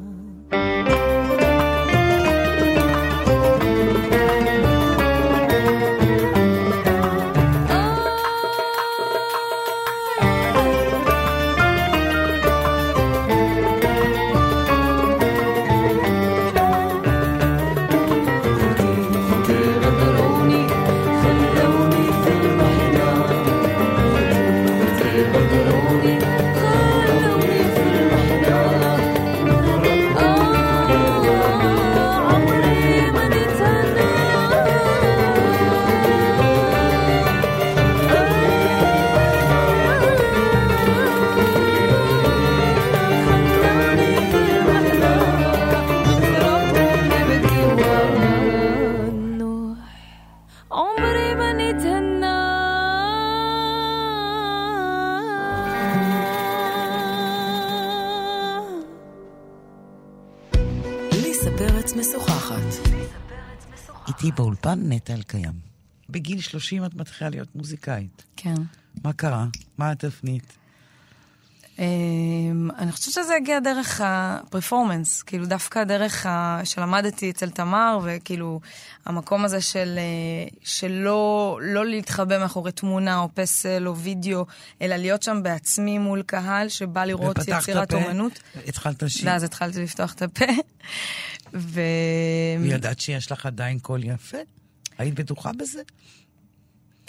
ליסה פרץ משוחחת. איתי באולפן נטע אלקיים. בגיל 30 את מתחילה להיות מוזיקאית. כן. מה קרה? מה התפנית? אמ, אני חושבת שזה הגיע דרך הפרפורמנס, כאילו דווקא דרך ה... שלמדתי אצל תמר, וכאילו המקום הזה של, אה, שלא לא להתחבא מאחורי תמונה או פסל או וידאו, אלא להיות שם בעצמי מול קהל שבא לראות יצירת אומנות. התחלת לשיר. ואז התחלתי לפתוח את הפה. ו... וידעת שיש לך עדיין קול יפה? היית בטוחה בזה?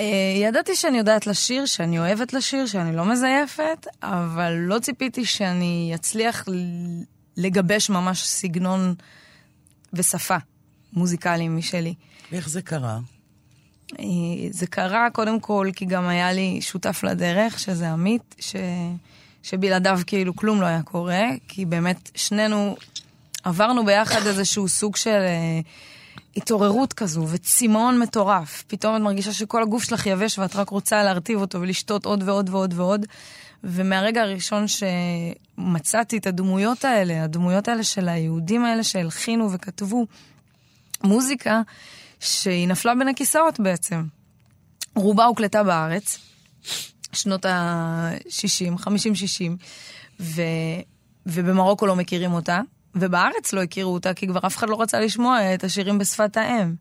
אה, ידעתי שאני יודעת לשיר, שאני אוהבת לשיר, שאני לא מזייפת, אבל לא ציפיתי שאני אצליח לגבש ממש סגנון ושפה מוזיקליים משלי. ואיך זה קרה? אה, זה קרה קודם כל כי גם היה לי שותף לדרך, שזה עמית, ש... שבלעדיו כאילו כלום לא היה קורה, כי באמת שנינו עברנו ביחד איזשהו סוג של אה, התעוררות כזו וצמאון מטורף. פתאום את מרגישה שכל הגוף שלך יבש ואת רק רוצה להרטיב אותו ולשתות עוד ועוד ועוד ועוד. ומהרגע הראשון שמצאתי את הדמויות האלה, הדמויות האלה של היהודים האלה שהלחינו וכתבו מוזיקה, שהיא נפלה בין הכיסאות בעצם. רובה הוקלטה בארץ, שנות ה-60, 50-60, ו... ובמרוקו לא מכירים אותה, ובארץ לא הכירו אותה, כי כבר אף אחד לא רצה לשמוע את השירים בשפת האם.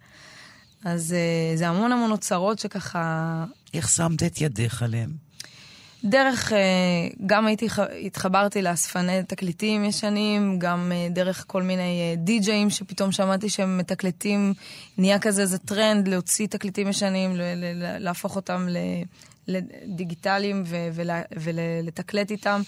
אז אה, זה המון המון אוצרות שככה... איך שמת את ידך עליהם? דרך, אה, גם הייתי, התחברתי לאספני תקליטים ישנים, גם אה, דרך כל מיני די-ג'אים שפתאום שמעתי שהם מתקלטים, נהיה כזה איזה טרנד להוציא תקליטים ישנים, להפוך אותם לדיגיטליים ולתקלט איתם.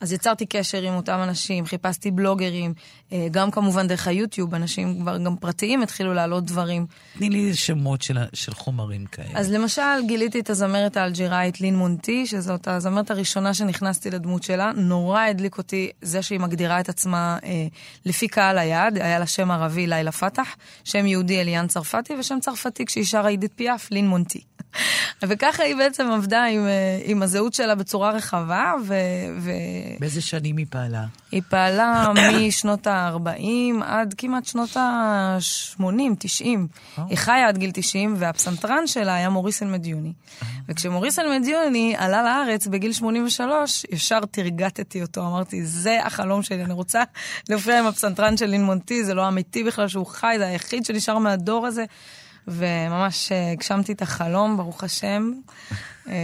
אז יצרתי קשר עם אותם אנשים, חיפשתי בלוגרים, אה, גם כמובן דרך היוטיוב, אנשים כבר גם פרטיים התחילו להעלות דברים. תני לי שמות של, של חומרים כאלה. אז למשל, גיליתי את הזמרת האלג'יראית לין מונטי, שזאת הזמרת הראשונה שנכנסתי לדמות שלה. נורא הדליק אותי זה שהיא מגדירה את עצמה אה, לפי קהל היעד. היה לה שם ערבי, לילה פתח, שם יהודי אליאן צרפתי, ושם צרפתי כשהיא שרה עידית פיאף, לין מונטי. וככה היא בעצם עבדה עם, אה, עם הזהות שלה בצורה רחבה, ו... ו... באיזה שנים היא פעלה? היא פעלה משנות ה-40 עד כמעט שנות ה-80, 90. היא חיה עד גיל 90, והפסנתרן שלה היה מוריס אלמדיוני. וכשמוריס אלמדיוני עלה לארץ בגיל 83, ישר תרגטתי אותו, אמרתי, זה החלום שלי, אני רוצה להופיע עם הפסנתרן של לין מונטי, זה לא אמיתי בכלל שהוא חי, זה היחיד שנשאר מהדור הזה. וממש אה, הגשמתי את החלום, ברוך השם. אה,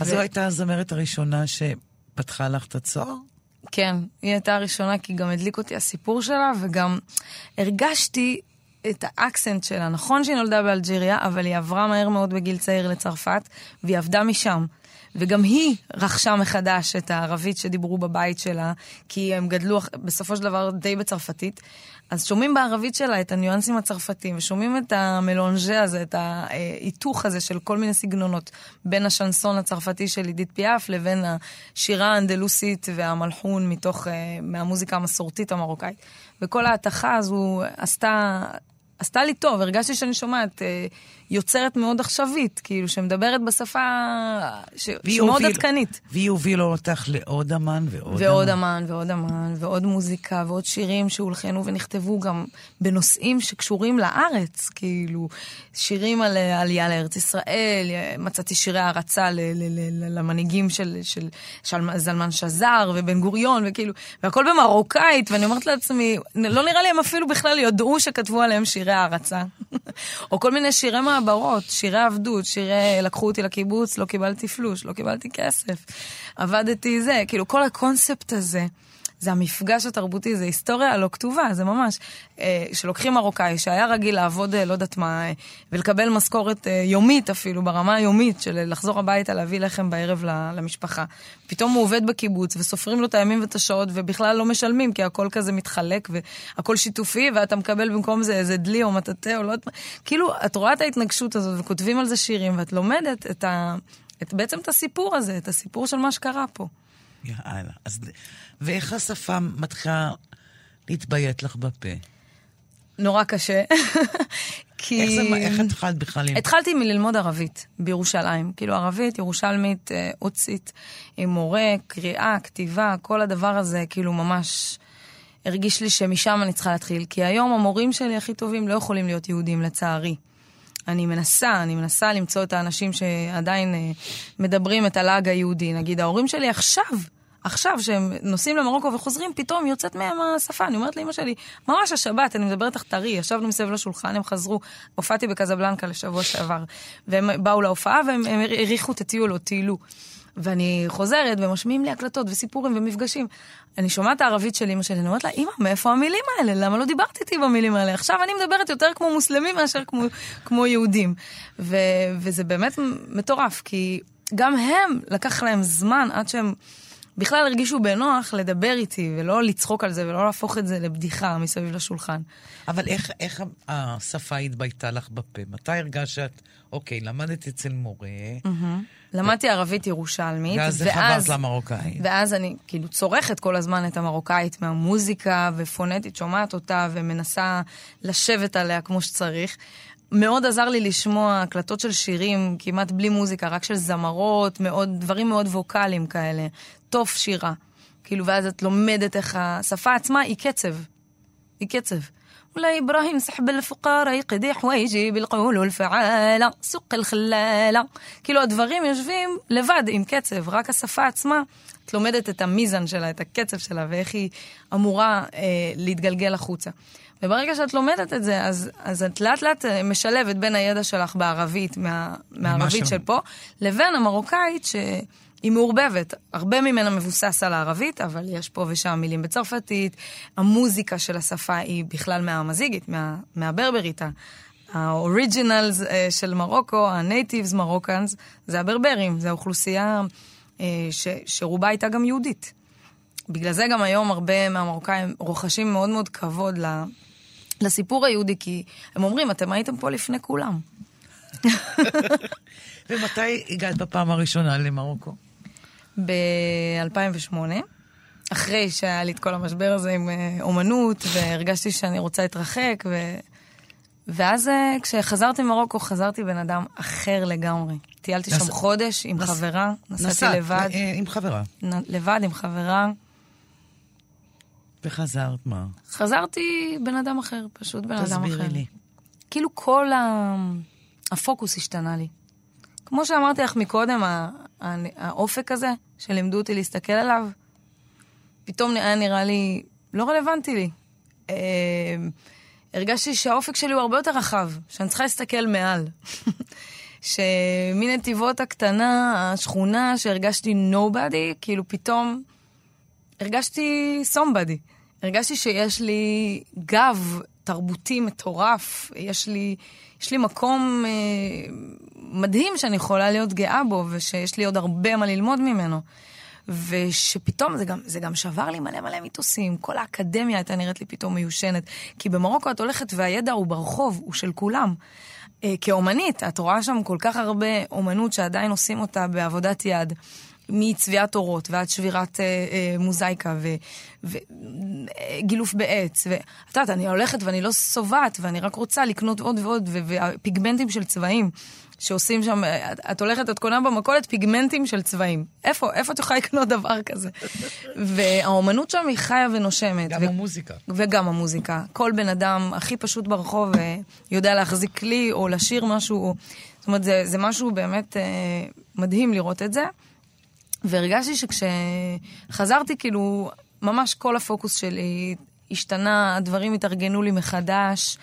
אז זו הייתה הזמרת הראשונה שפתחה לך את הצוהר? כן, היא הייתה הראשונה כי גם הדליק אותי הסיפור שלה, וגם הרגשתי את האקסנט שלה. נכון שהיא נולדה באלג'יריה, אבל היא עברה מהר מאוד בגיל צעיר לצרפת, והיא עבדה משם. וגם היא רכשה מחדש את הערבית שדיברו בבית שלה, כי הם גדלו בסופו של דבר די בצרפתית. אז שומעים בערבית שלה את הניואנסים הצרפתיים, ושומעים את המלונג'ה הזה, את ההיתוך הזה של כל מיני סגנונות, בין השנסון הצרפתי של עידית פיאף לבין השירה האנדלוסית והמלחון מתוך, אה, מהמוזיקה המסורתית המרוקאית. וכל ההתכה הזו עשתה עשתה לי טוב, הרגשתי שאני שומעת אה, יוצרת מאוד עכשווית, כאילו, שמדברת בשפה ש... שמאוד עדכנית. והיא הובילה אותך לעוד אמן ועוד אמן. ועוד אמן, ועוד אמן, ועוד מוזיקה, ועוד שירים שהולחנו ונכתבו גם בנושאים שקשורים לארץ, כאילו, שירים על אה, עלייה לארץ ישראל, אה, מצאתי שירי הערצה ל- ל- ל- ל- למנהיגים של, של, של זלמן שזר ובן גוריון, וכאילו, והכל במרוקאית, ואני אומרת לעצמי, לא נראה לי הם אפילו בכלל ידעו שכתבו עליהם שירי הערצה. או כל מיני שירי מעברות, שירי עבדות, שירי לקחו אותי לקיבוץ, לא קיבלתי פלוש, לא קיבלתי כסף, עבדתי זה, כאילו כל הקונספט הזה. זה המפגש התרבותי, זה היסטוריה לא כתובה, זה ממש. אה, שלוקחים מרוקאי שהיה רגיל לעבוד, אה, לא יודעת מה, אה, ולקבל משכורת יומית אפילו, ברמה היומית, של לחזור הביתה, להביא לחם בערב למשפחה. פתאום הוא עובד בקיבוץ, וסופרים לו את הימים ואת השעות, ובכלל לא משלמים, כי הכל כזה מתחלק, והכל שיתופי, ואתה מקבל במקום זה איזה דלי או מטאטא או לא יודעת מה. כאילו, את רואה את ההתנגשות הזאת, וכותבים על זה שירים, ואת לומדת את ה... את, בעצם את הסיפור הזה, את הסיפור של מה שקרה פה. יאללה. אז, ואיך השפה מתחילה להתביית לך בפה? נורא קשה. כי... איך, זה, איך התחלת בכלל. התחלתי מללמוד ערבית בירושלים. כאילו ערבית, ירושלמית, אה, אוצית, עם מורה, קריאה, כתיבה, כל הדבר הזה, כאילו ממש הרגיש לי שמשם אני צריכה להתחיל. כי היום המורים שלי הכי טובים לא יכולים להיות יהודים, לצערי. אני מנסה, אני מנסה למצוא את האנשים שעדיין אה, מדברים את הלעג היהודי. נגיד, ההורים שלי עכשיו, עכשיו, שהם נוסעים למרוקו וחוזרים, פתאום יוצאת מהם השפה. אני אומרת לאמא שלי, ממש השבת, אני מדברת איתך טרי, ישבנו מסביב לשולחן, הם חזרו, הופעתי בקזבלנקה לשבוע שעבר, והם באו להופעה והם הם העריכו את הטיול או טיילו. ואני חוזרת, ומשמיעים לי הקלטות וסיפורים ומפגשים. אני שומעת הערבית של אמא שלי, אני אומרת לה, אמא, מאיפה המילים האלה? למה לא דיברת איתי במילים האלה? עכשיו אני מדברת יותר כמו מוסלמים מאשר כמו, כמו יהודים. ו, וזה באמת מטורף, כי גם הם, לקח להם זמן עד שהם בכלל הרגישו בנוח לדבר איתי, ולא לצחוק על זה, ולא להפוך את זה לבדיחה מסביב לשולחן. אבל איך, איך השפה התבייתה לך בפה? מתי הרגשת שאת, אוקיי, למדת אצל מורה, למדתי ערבית ירושלמית, ואז זה חברת למרוקאית. ואז אני כאילו צורכת כל הזמן את המרוקאית מהמוזיקה, ופונטית שומעת אותה, ומנסה לשבת עליה כמו שצריך. מאוד עזר לי לשמוע הקלטות של שירים, כמעט בלי מוזיקה, רק של זמרות, מאוד, דברים מאוד ווקאליים כאלה. טוף שירה. כאילו, ואז את לומדת איך השפה עצמה היא קצב. היא קצב. ولا إبراهيم سحب الفقارة يقدح ويجيب القول والفعالة سوق الخلالة. כאילו הדברים יושבים לבד עם קצב, רק השפה עצמה, את לומדת את המיזן שלה, את הקצב שלה, ואיך היא אמורה אה, להתגלגל החוצה. וברגע שאת לומדת את זה, אז, אז את לאט לאט אה, משלבת בין הידע שלך בערבית, מה, מהערבית שם. של פה, לבין המרוקאית שהיא מעורבבת. הרבה ממנה מבוסס על הערבית, אבל יש פה ושם מילים בצרפתית. המוזיקה של השפה היא בכלל מהמזיגית, מה, מהברברית. ה originals אה, של מרוקו, ה natives Moroccans, זה הברברים, זה האוכלוסייה אה, ש, שרובה הייתה גם יהודית. בגלל זה גם היום הרבה מהמרוקאים רוכשים מאוד מאוד כבוד ל, לסיפור היהודי, כי הם אומרים, אתם הייתם פה לפני כולם. ומתי הגעת בפעם הראשונה למרוקו? ב-2008, אחרי שהיה לי את כל המשבר הזה עם אה, אומנות, והרגשתי שאני רוצה להתרחק, ו... ואז אה, כשחזרתי ממרוקו, חזרתי בן אדם אחר לגמרי. טיילתי נס- שם חודש עם נס- חברה, נסעתי נסעת, לבד, אה, עם חברה. נ- לבד עם חברה. וחזרת מה? חזרתי בן אדם אחר, פשוט בן אדם אחר. תסבירי לי. כאילו כל ה... הפוקוס השתנה לי. כמו שאמרתי לך מקודם, האופק הזה, שלימדו אותי להסתכל עליו, פתאום היה נראה לי לא רלוונטי לי. אה, הרגשתי שהאופק שלי הוא הרבה יותר רחב, שאני צריכה להסתכל מעל. שמנתיבות הקטנה, השכונה, שהרגשתי nobody, כאילו פתאום הרגשתי somebody. הרגשתי שיש לי גב תרבותי מטורף, יש לי, יש לי מקום אה, מדהים שאני יכולה להיות גאה בו, ושיש לי עוד הרבה מה ללמוד ממנו. ושפתאום זה גם, זה גם שבר לי מלא מלא מיתוסים, כל האקדמיה הייתה נראית לי פתאום מיושנת. כי במרוקו את הולכת והידע הוא ברחוב, הוא של כולם. אה, כאומנית, את רואה שם כל כך הרבה אומנות שעדיין עושים אותה בעבודת יד. מצביעת אורות ועד שבירת אה, אה, מוזייקה וגילוף בעץ. ואת יודעת, אני הולכת ואני לא שובעת, ואני רק רוצה לקנות עוד ועוד, ופיגמנטים של צבעים. שעושים שם, את, את הולכת, את קונה במכולת פיגמנטים של צבעים. איפה, איפה את יכולה לקנות דבר כזה? והאומנות שם היא חיה ונושמת. גם ו- המוזיקה. וגם המוזיקה. כל בן אדם הכי פשוט ברחוב אה, יודע להחזיק כלי או לשיר משהו. זאת אומרת, זה, זה משהו באמת אה, מדהים לראות את זה. והרגשתי שכשחזרתי, כאילו, ממש כל הפוקוס שלי השתנה, הדברים התארגנו לי מחדש.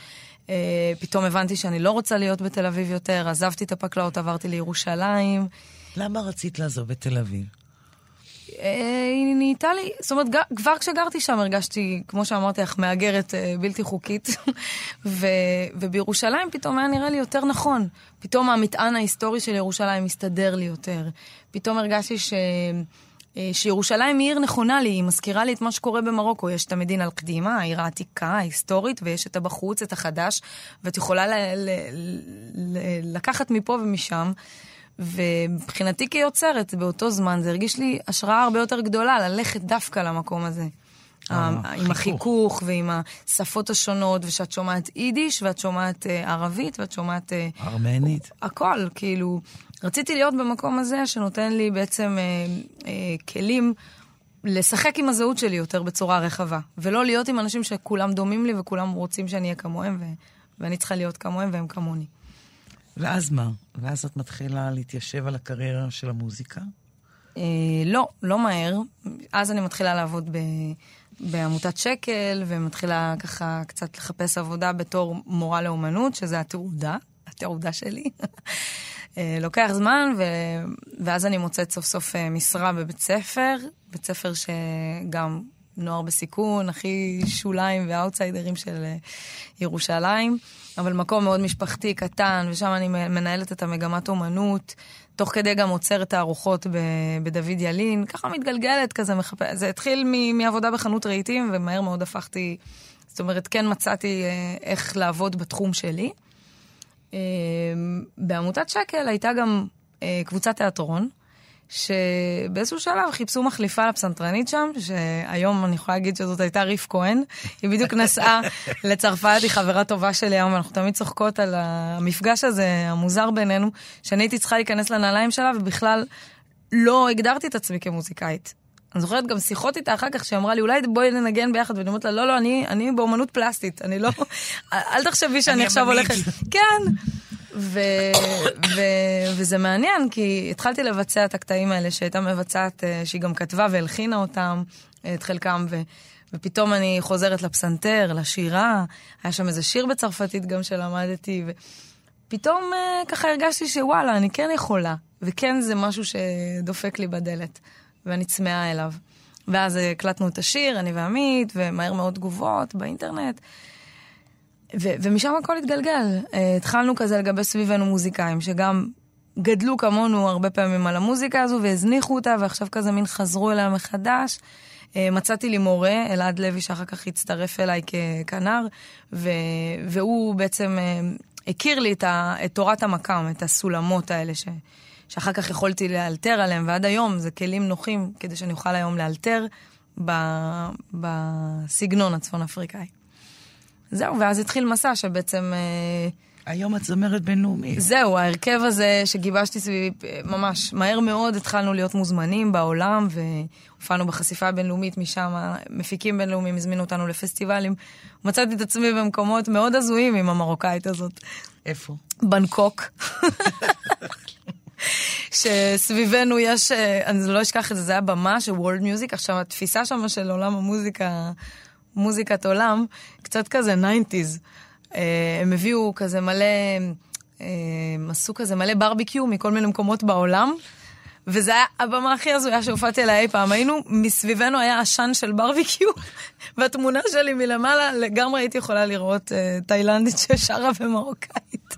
Uh, פתאום הבנתי שאני לא רוצה להיות בתל אביב יותר, עזבתי את הפקלאות, עברתי לירושלים. למה רצית לעזוב את תל אביב? Uh, היא נהייתה לי, זאת אומרת, כבר כשגרתי שם הרגשתי, כמו שאמרתי לך, מהגרת uh, בלתי חוקית. ו, ובירושלים פתאום היה נראה לי יותר נכון. פתאום המטען ההיסטורי של ירושלים מסתדר לי יותר. פתאום הרגשתי ש... אה, שירושלים היא עיר נכונה לי, היא מזכירה לי את מה שקורה במרוקו. יש את המדינה אל-קדימה, העיר העתיקה, ההיסטורית, ויש את הבחוץ, את החדש, ואת יכולה ל- ל- ל- לקחת מפה ומשם. ומבחינתי כיוצרת, באותו זמן זה הרגיש לי השראה הרבה יותר גדולה ללכת דווקא למקום הזה. אה, עם החיכוך ועם השפות השונות, ושאת שומעת יידיש, ואת שומעת אה, ערבית, ואת שומעת... ארמנית. הכל, כאילו... רציתי להיות במקום הזה שנותן לי בעצם אה, אה, כלים לשחק עם הזהות שלי יותר בצורה רחבה, ולא להיות עם אנשים שכולם דומים לי וכולם רוצים שאני אהיה כמוהם, ו- ואני צריכה להיות כמוהם והם כמוני. ואז מה? ואז את מתחילה להתיישב על הקריירה של המוזיקה? אה, לא, לא מהר. אז אני מתחילה לעבוד ב... בעמותת שקל, ומתחילה ככה קצת לחפש עבודה בתור מורה לאומנות, שזה התעודה, התעודה שלי. אה, לוקח זמן, ו... ואז אני מוצאת סוף סוף אה, משרה בבית ספר, בית ספר שגם נוער בסיכון, הכי שוליים ואאוטסיידרים של אה, ירושלים, אבל מקום מאוד משפחתי, קטן, ושם אני מנהלת את המגמת אומנות. תוך כדי גם עוצרת תערוכות בדוד ילין, ככה מתגלגלת כזה, מחפש. זה התחיל מעבודה בחנות רהיטים, ומהר מאוד הפכתי, זאת אומרת, כן מצאתי איך לעבוד בתחום שלי. אמ, בעמותת שקל הייתה גם אה, קבוצת תיאטרון, שבאיזשהו שלב חיפשו מחליפה לפסנתרנית שם, שהיום אני יכולה להגיד שזאת הייתה ריף כהן. היא בדיוק נסעה לצרפת, היא חברה טובה שלי היום, ואנחנו תמיד צוחקות על המפגש הזה, המוזר בינינו, שאני הייתי צריכה להיכנס לנעליים שלה, ובכלל לא הגדרתי את עצמי כמוזיקאית. אני זוכרת גם שיחות איתה אחר כך, שהיא אמרה לי, אולי בואי ננגן ביחד, ואני אומרת לה, לא, לא, אני, אני באומנות פלסטית, אני לא... אל תחשבי שאני עכשיו הולכת... כן. ו, ו, וזה מעניין, כי התחלתי לבצע את הקטעים האלה שהייתה מבצעת, אה, שהיא גם כתבה והלחינה אותם, אה, את חלקם, ו, ופתאום אני חוזרת לפסנתר, לשירה, היה שם איזה שיר בצרפתית גם שלמדתי, ופתאום אה, ככה הרגשתי שוואלה, אני כן יכולה, וכן זה משהו שדופק לי בדלת. ואני צמאה אליו. ואז הקלטנו את השיר, אני ועמית, ומהר מאוד תגובות באינטרנט. ו- ומשם הכל התגלגל. Uh, התחלנו כזה לגבי סביבנו מוזיקאים, שגם גדלו כמונו הרבה פעמים על המוזיקה הזו והזניחו אותה, ועכשיו כזה מין חזרו אליה מחדש. Uh, מצאתי לי מורה, אלעד לוי, שאחר כך הצטרף אליי ככנר, ו- והוא בעצם uh, הכיר לי את, ה- את תורת המקאם, את הסולמות האלה ש- שאחר כך יכולתי לאלתר עליהם, ועד היום זה כלים נוחים כדי שאני אוכל היום לאלתר בסגנון הצפון אפריקאי. זהו, ואז התחיל מסע שבעצם... אה, היום את זמרת בינלאומית. זהו, ההרכב הזה שגיבשתי סביבי, ממש מהר מאוד התחלנו להיות מוזמנים בעולם, והופענו בחשיפה הבינלאומית משם, מפיקים בינלאומיים הזמינו אותנו לפסטיבלים. מצאתי את עצמי במקומות מאוד הזויים עם המרוקאית הזאת. איפה? בנקוק. שסביבנו יש, אה, אני לא אשכח את זה, זה היה במה של וולד מיוזיק, עכשיו התפיסה שם של עולם המוזיקה, מוזיקת עולם, קצת כזה nineties. אה, הם הביאו כזה מלא, אה, עשו כזה מלא ברביקיו מכל מיני מקומות בעולם. וזה היה הבמה הכי הזויה שהופעתי עליה אי פעם. היינו, מסביבנו היה עשן של ברביקיו, והתמונה שלי מלמעלה, לגמרי הייתי יכולה לראות תאילנדית ששרה במרוקאית.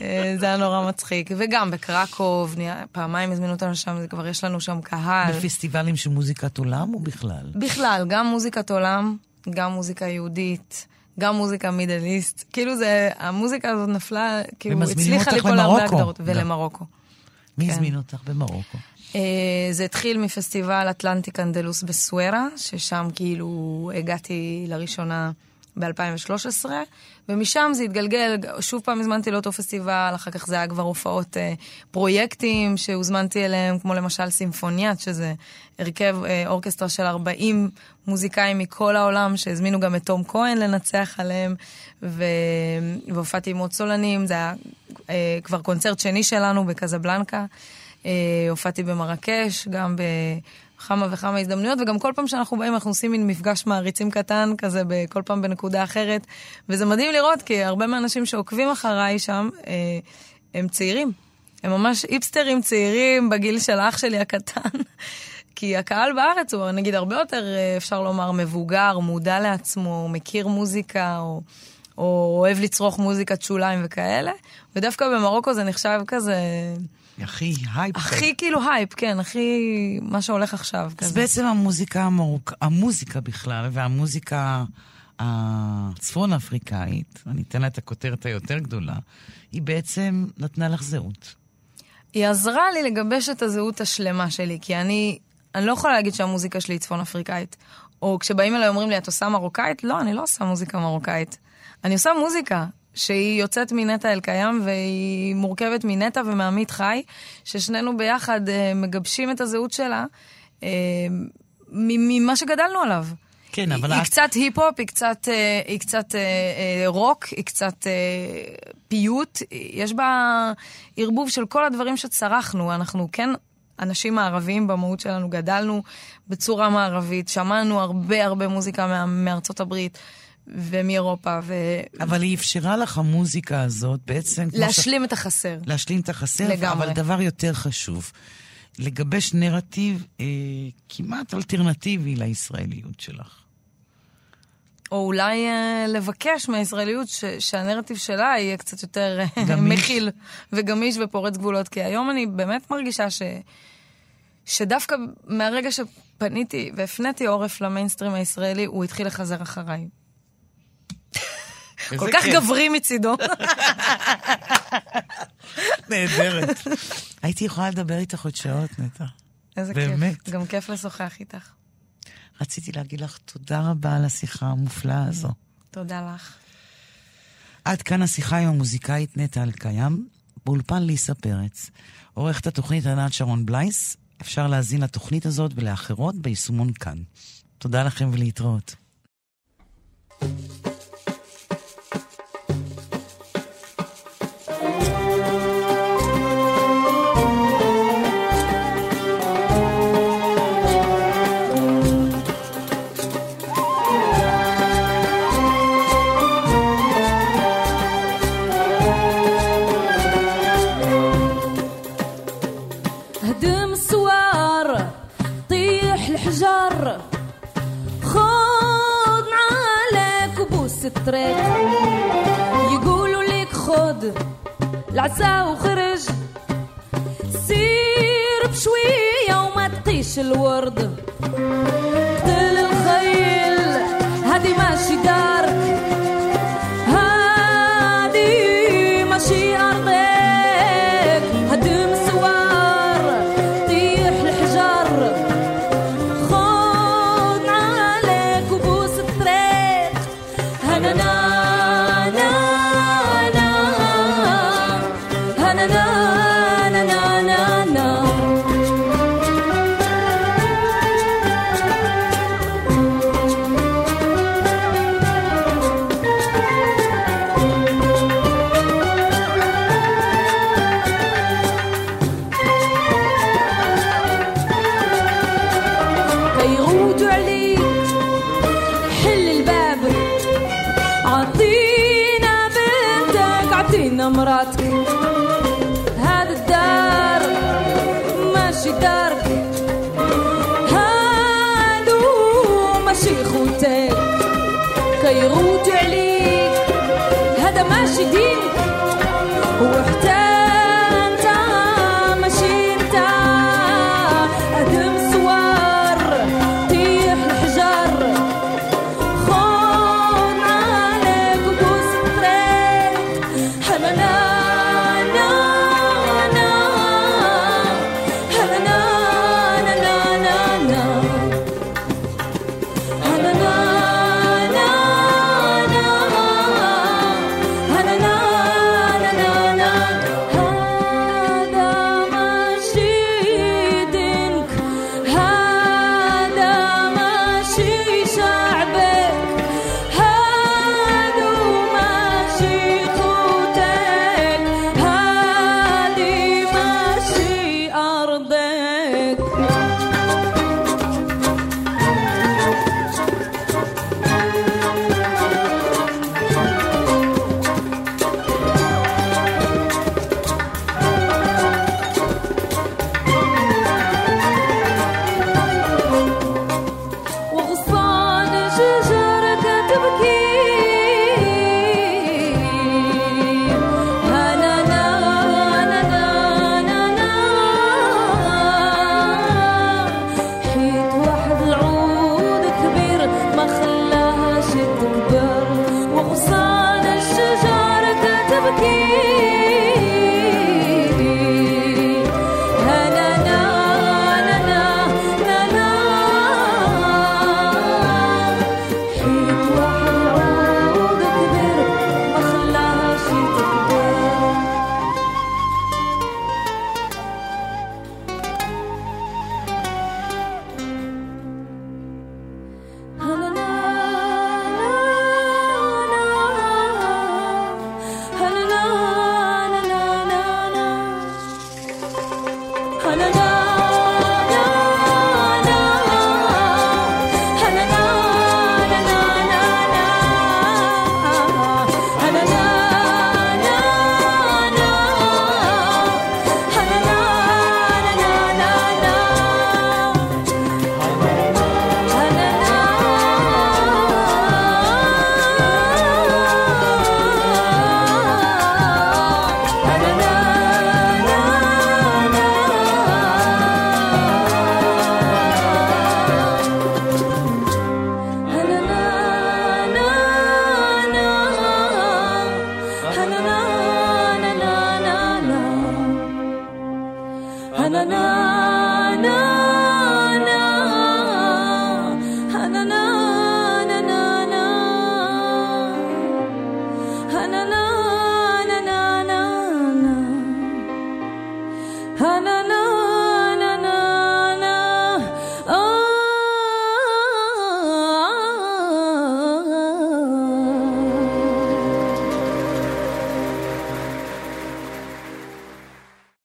אה, זה היה נורא מצחיק. וגם בקרקוב, פעמיים הזמינו אותנו שם, כבר יש לנו שם קהל. בפסטיבלים של מוזיקת עולם או בכלל? בכלל, גם מוזיקת עולם, גם מוזיקה יהודית. גם מוזיקה מידל איסט, כאילו זה, המוזיקה הזאת נפלה, כאילו הצליחה ליפול הרבה הגדרות, ולמרוקו. מי כן. הזמין אותך במרוקו? אה, זה התחיל מפסטיבל אטלנטיק אנדלוס בסוארה, ששם כאילו הגעתי לראשונה ב-2013, ומשם זה התגלגל, שוב פעם הזמנתי לאותו פסטיבל, אחר כך זה היה כבר הופעות אה, פרויקטים שהוזמנתי אליהם, כמו למשל סימפוניאט, שזה הרכב אה, אורקסטרה של 40 מוזיקאים מכל העולם, שהזמינו גם את תום כהן לנצח עליהם, ו... והופעתי עם עוד סולנים, זה היה אה, כבר קונצרט שני שלנו בקזבלנקה. אה, הופעתי במרקש, גם בכמה וכמה הזדמנויות, וגם כל פעם שאנחנו באים אנחנו עושים מין מפגש מעריצים קטן כזה, כל פעם בנקודה אחרת. וזה מדהים לראות, כי הרבה מהאנשים שעוקבים אחריי שם, אה, הם צעירים. הם ממש היפסטרים צעירים בגיל של אח שלי הקטן. כי הקהל בארץ הוא נגיד הרבה יותר, אה, אפשר לומר, מבוגר, מודע לעצמו, מכיר מוזיקה, או, או אוהב לצרוך מוזיקת שוליים וכאלה. ודווקא במרוקו זה נחשב כזה... הכי הייפ. הכי כאילו הייפ, כן, הכי מה שהולך עכשיו. אז כזה. בעצם המוזיקה המרוק... המוזיקה בכלל, והמוזיקה הצפון אפריקאית, אני אתן לה את הכותרת היותר גדולה, היא בעצם נתנה לך זהות. היא עזרה לי לגבש את הזהות השלמה שלי, כי אני, אני לא יכולה להגיד שהמוזיקה שלי היא צפון אפריקאית. או כשבאים אליי אומרים לי, את עושה מרוקאית? לא, אני לא עושה מוזיקה מרוקאית. אני עושה מוזיקה שהיא יוצאת מנטע אלקיים והיא מורכבת מנטע ומעמית חי, ששנינו ביחד אה, מגבשים את הזהות שלה אה, ממה שגדלנו עליו. כן, אבל היא את... קצת היפ-הופ, היא קצת, אה, היא קצת רוק, היא קצת פיוט. יש בה ערבוב של כל הדברים שצרכנו. אנחנו כן אנשים מערביים במהות שלנו, גדלנו בצורה מערבית, שמענו הרבה הרבה מוזיקה מארצות הברית. ומאירופה, ו... אבל היא אפשרה לך המוזיקה הזאת בעצם... להשלים את החסר. להשלים את החסר, לגמרי. אבל דבר יותר חשוב, לגבש נרטיב אה, כמעט אלטרנטיבי לישראליות שלך. או אולי אה, לבקש מהישראליות ש- שהנרטיב שלה יהיה קצת יותר אה. מכיל וגמיש ופורץ גבולות. כי היום אני באמת מרגישה ש... שדווקא מהרגע שפניתי והפניתי עורף למיינסטרים הישראלי, הוא התחיל לחזר אחריי. כל כך כיף. גברי מצידו. נהדרת. הייתי יכולה לדבר איתך עוד שעות, נטע. איזה באמת. כיף. גם כיף לשוחח איתך. רציתי להגיד לך תודה רבה על השיחה המופלאה הזו. תודה לך. עד כאן השיחה עם המוזיקאית נטע אלקיים, באולפן ליסה פרץ. עורכת התוכנית ענת שרון בלייס, אפשר להאזין לתוכנית הזאת ולאחרות ביישומון כאן. תודה לכם ולהתראות. الطريق يقولوا لك خذ العسا وخرج. سير بشوية وما تقيش الورد. عطينا مراتك هذا الدار ماشي دارك هادو ماشي خوتك كيغودوا عليك. هذا ماشي دينك